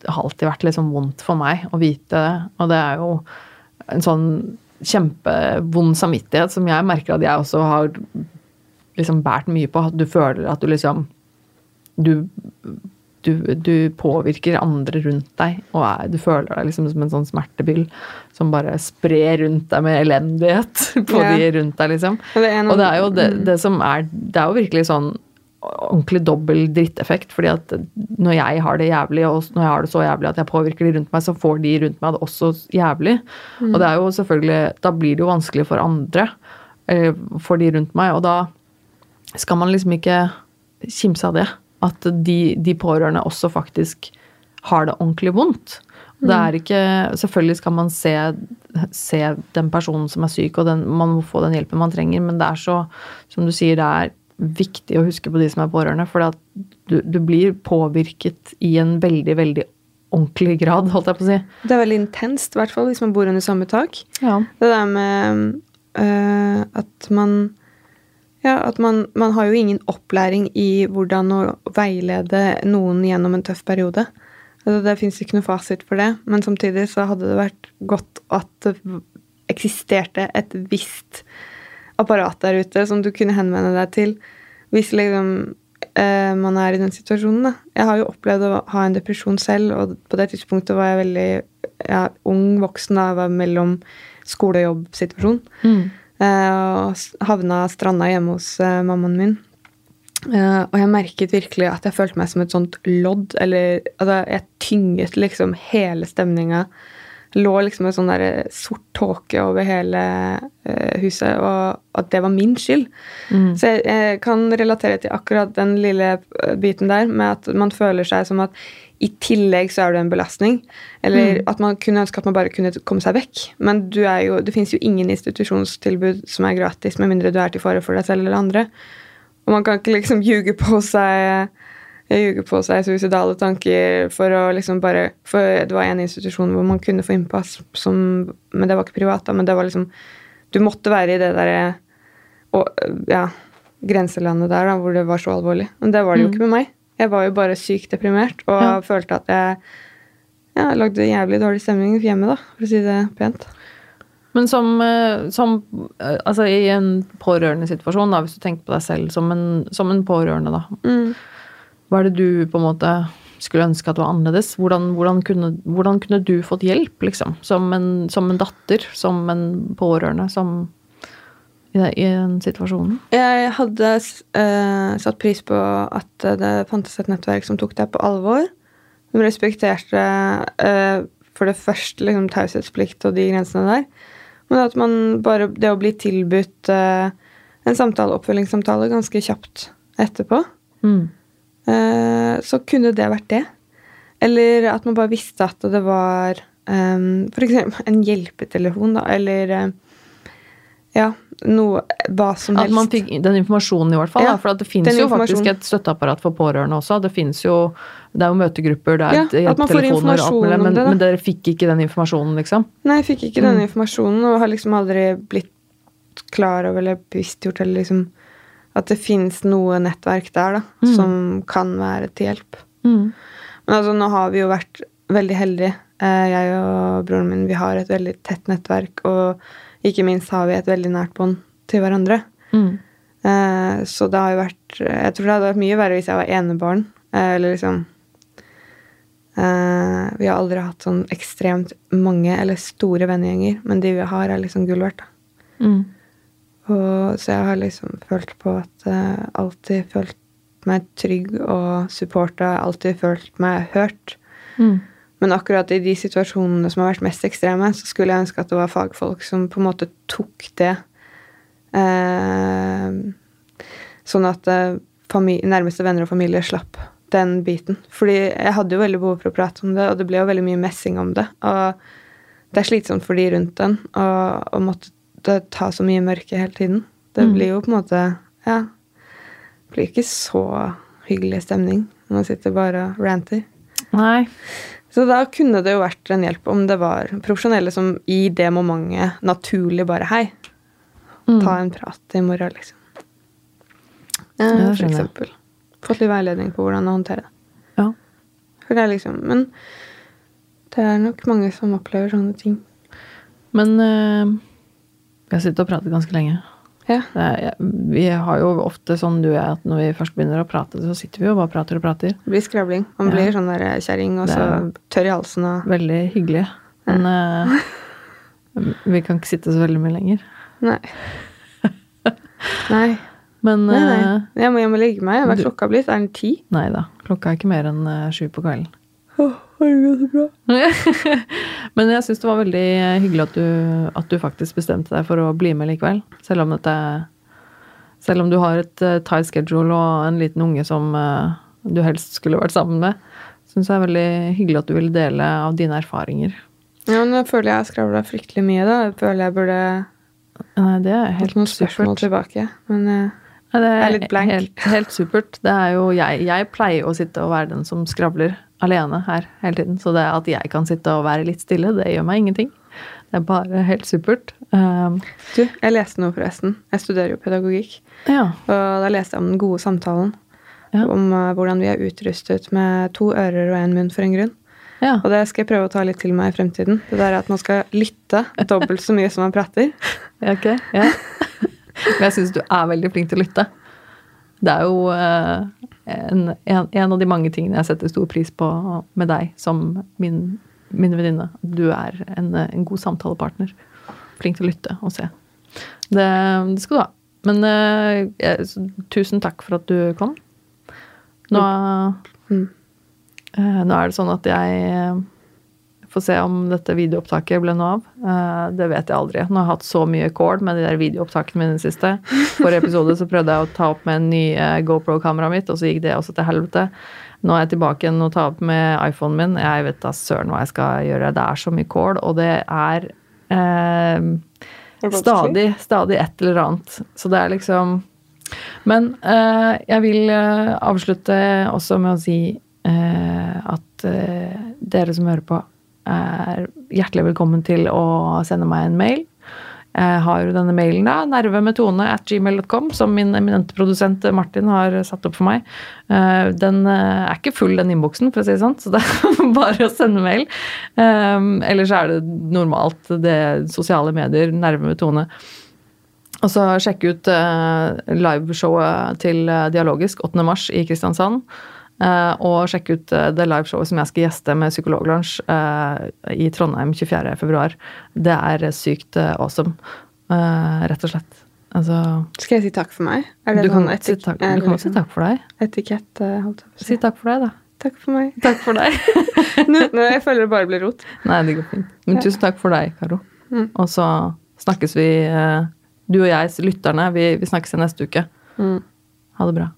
S1: det har alltid vært liksom vondt for meg å vite det. Og det er jo en sånn kjempevond samvittighet som jeg merker at jeg også har liksom båret mye på. At du føler at du liksom du, du, du påvirker andre rundt deg, og er, du føler deg liksom som en sånn smertebyll som bare sprer rundt deg med elendighet på
S2: Ja.
S1: de rundt deg, liksom.
S2: Det er
S1: Og det er jo det, det som er Det er jo virkelig sånn ordentlig dobbel dritteffekt. fordi at når jeg har det jævlig, og når jeg har det så jævlig at jeg påvirker de rundt meg, så får de rundt meg det også jævlig. Mm. Og det er jo selvfølgelig Da blir det jo vanskelig for andre, for de rundt meg, og da skal man liksom ikke kimse av det. At de, de pårørende også faktisk har det ordentlig vondt. Det er ikke Selvfølgelig skal man se, se den personen som er syk, og den, man må få den hjelpen man trenger, men det er så, som du sier, det er viktig å huske på de som er pårørende. For du, du, blir påvirket i en veldig, veldig ordentlig grad, holdt jeg på å si.
S2: Det er veldig intenst, i hvert fall hvis man bor under samme tak.
S1: Ja.
S2: Det der med øh, at man ja, at man, man, har jo ingen opplæring i hvordan å veilede noen gjennom en tøff periode. Altså, det fins ikke noe fasit for det, men samtidig så hadde det vært godt at det eksisterte et visst apparat der ute som du kunne henvende deg til hvis liksom eh, man er i den situasjonen. Da. Jeg har jo opplevd å ha en depresjon selv, og på det tidspunktet var jeg veldig ja, ung voksen. da Jeg var mellom skole- og jobbsituasjon. Mm. Eh, og havna stranda hjemme hos eh, mammaen min. Uh, og jeg merket virkelig at jeg følte meg som et sånt lodd. Eller altså, jeg tynget liksom hele stemninga lå liksom en sånn der eh, sort tåke over hele uh, huset, og at det var min skyld. Mm. Så jeg, jeg, kan relatere til akkurat den lille biten der, med at man føler seg som at i tillegg så er du en belastning. Eller mm. at man kunne ønske at man bare kunne komme seg vekk. Men du er jo, det fins jo ingen institusjonstilbud som er gratis, med mindre du er til fare for deg selv eller andre. Og man kan ikke liksom ljuge på seg ljuge på seg suicidale tanker for å liksom bare For det var en institusjon hvor man kunne få innpass, som, men det var ikke privat, da, men det var liksom Du måtte være i det derre ja, grenselandet der da, hvor det var så alvorlig. Men det var det jo mm. ikke med meg. Jeg var jo bare sykt deprimert og ja. følte at jeg ja, lagde jævlig dårlig stemning hjemme, da, for å si det pent.
S1: Men som, eh, som eh, Altså i en pårørende situasjon, da, hvis du tenker på deg selv som en, som en pårørende, da. Mm hva er det du på en måte skulle ønske at det var annerledes? Hvordan, hvordan, kunne, hvordan kunne, du fått hjelp, liksom? Som en, som en datter, som en pårørende, som i den situasjonen?
S2: Jeg hadde uh, satt pris på at det fantes et nettverk som tok deg på alvor. Som respekterte uh, for det første liksom, taushetsplikt og de grensene der. Men at man bare Det å bli tilbudt uh, en samtale, oppfølgingssamtale, ganske kjapt etterpå. Mm. Eh, så kunne det vært det. Eller at man bare visste at det var um, f.eks. en hjelpetelefon, da, eller um, ja, noe Hva som helst.
S1: At man fikk den informasjonen, i hvert fall. Ja, da, for det finnes jo faktisk et støtteapparat for pårørende også. Det finnes jo det er jo møtegrupper, det er ja, hjelpetelefoner og alt mulig, men, men, dere fikk ikke den informasjonen, liksom?
S2: Nei, jeg fikk ikke mm. den informasjonen, og har liksom aldri blitt klar over eller bevisstgjort eller liksom at det fins noe nettverk der da, mm. som kan være til hjelp. Mm. Men altså, nå har vi jo vært veldig heldige. Eh, jeg og broren min vi har et veldig tett nettverk, og ikke minst har vi et veldig nært bånd til hverandre. Mm. Eh, så det har jo vært Jeg tror det hadde vært mye verre hvis jeg var enebarn. Eh, eller liksom Vi har aldri hatt sånn ekstremt mange eller store vennegjenger, men de vi har, er liksom gull verdt. Mm. Og, så jeg har liksom følt på at jeg alltid følt meg trygg og supporta. Alltid følt meg hørt. Mm. Men akkurat i de situasjonene som har vært mest ekstreme, så skulle jeg ønske at det var fagfolk som på en måte tok det. Eh, sånn at familie, nærmeste venner og familie slapp den biten. Fordi jeg hadde jo veldig behov for å prate om det, og det ble jo veldig mye messing om det. Og det er slitsomt for de rundt den å måtte det tar så mye mørke hele tiden. Det mm. blir jo på en måte Ja. Det blir ikke så hyggelig stemning når man sitter bare og ranter.
S1: Nei.
S2: Så da kunne det jo vært en hjelp om det var profesjonelle som i det momentet naturlig bare Hei, mm. ta en prat i morgen, liksom. Ja, for eksempel. Fått litt veiledning på hvordan å håndtere det.
S1: Ja.
S2: For det er liksom Men det er nok mange som opplever sånne ting.
S1: Men øh vi har sittet og pratet ganske lenge.
S2: Ja.
S1: Er, vi har jo ofte sånn du er, at når vi først begynner å prate, så sitter vi jo bare og prater og prater.
S2: Det blir skravling. Man blir sånn der kjerring, og så tørr i halsen og
S1: Veldig hyggelig. Men uh, vi kan ikke sitte så veldig mye lenger.
S2: Nei. Nei.
S1: Men
S2: Nei, nei.
S1: eh,
S2: Jeg må jeg må legge meg. Hva er klokka blitt? Er den ti?
S1: nei da. Klokka er ikke mer enn eh, sju på kvelden.
S2: Åh, herregud, så bra.
S1: Men jeg syns det var veldig hyggelig at du, at du faktisk bestemte deg for å bli med likevel. Selv om dette Selv om du har et uh, tight schedule og en liten unge som uh, du helst skulle vært sammen med, syns jeg det er veldig hyggelig at du ville dele av dine erfaringer.
S2: Ja, men jeg føler jeg har skravla fryktelig mye, da. Jeg føler jeg burde
S1: Nei, det er helt
S2: noen spørsmål
S1: supert.
S2: tilbake. Men uh,
S1: Nei, det
S2: Jeg er litt blank.
S1: Helt, helt supert. Det er jo jeg. Jeg pleier å sitte og være den som skravler alene her hele tiden. Så det at jeg kan sitte og være litt stille, det gjør meg ingenting. Det er bare helt supert. Um,
S2: du, jeg leste noe, forresten. Jeg studerer jo pedagogikk.
S1: ja.
S2: Og da leste jeg om den gode samtalen.
S1: Ja.
S2: Om uh, hvordan vi er utrustet med to ører og én munn for en grunn.
S1: ja.
S2: Og det skal jeg prøve å ta litt til meg i fremtiden. Det der at man skal lytte dobbelt så mye som man prater.
S1: Ja, Ok, ja. Men jeg syns du er veldig flink til å lytte. Det er jo eh, en, en, en av de mange tingene jeg setter stor pris på med deg som min, min venninne. Du er en, en god samtalepartner. Flink til å lytte og se. Det, det skal du ha. Men uh, jeg, tusen takk for at du kom. Nå, eh, nå er det sånn at jeg får se om dette videoopptaket ble noe av. Uh, det vet jeg aldri. Nå har jeg hatt så mye kål med de der videoopptakene mine i det siste. Forrige episode så prøvde jeg å ta opp med en ny eh, GoPro-kameraet mitt, og så gikk det også til helvete. Nå er jeg tilbake igjen og tar opp med iPhonen min. Jeg vet da søren hva jeg skal gjøre. Det er så mye kål, og det er uh, stadig, stadig et eller annet. Så det er liksom Men uh, jeg vil avslutte også med å si eh, at dere som hører på, er hjertelig velkommen til å sende meg en mail. Jeg har jo denne mailen, da, nervemetone at gmail.com, som min eminente produsent Martin har satt opp for meg. Eh, Den eh, er ikke full, den innboksen, for å si det sånn, så det er bare å sende mail. Eh, Ellers er det normalt det sosiale medier, nervemetone. Og så sjekke ut liveshowet til Dialogisk 8. mars i Kristiansand. Eh, og sjekke ut eh, det liveshowet som jeg skal gjeste med Psykologlunsj eh, i Trondheim 24. februar. Det er sykt awesome. Rett og slett. Altså
S2: Skal jeg si takk for meg? Er det
S1: du kan,
S2: sånn
S1: si takk, du kan si
S2: liksom
S1: takk for deg.
S2: etikett? holdt jeg på å si.
S1: Si takk for deg, da.
S2: Takk for meg.
S1: Takk for deg.
S2: Nå, nå, jeg føler det bare blir rot.
S1: Nei, det går fint. Men tusen takk for deg, Karo.
S2: Mm.
S1: Og så snakkes vi, du og jeg, lytterne. Vi, vi snakkes i neste uke.
S2: Mm.
S1: Ha det bra.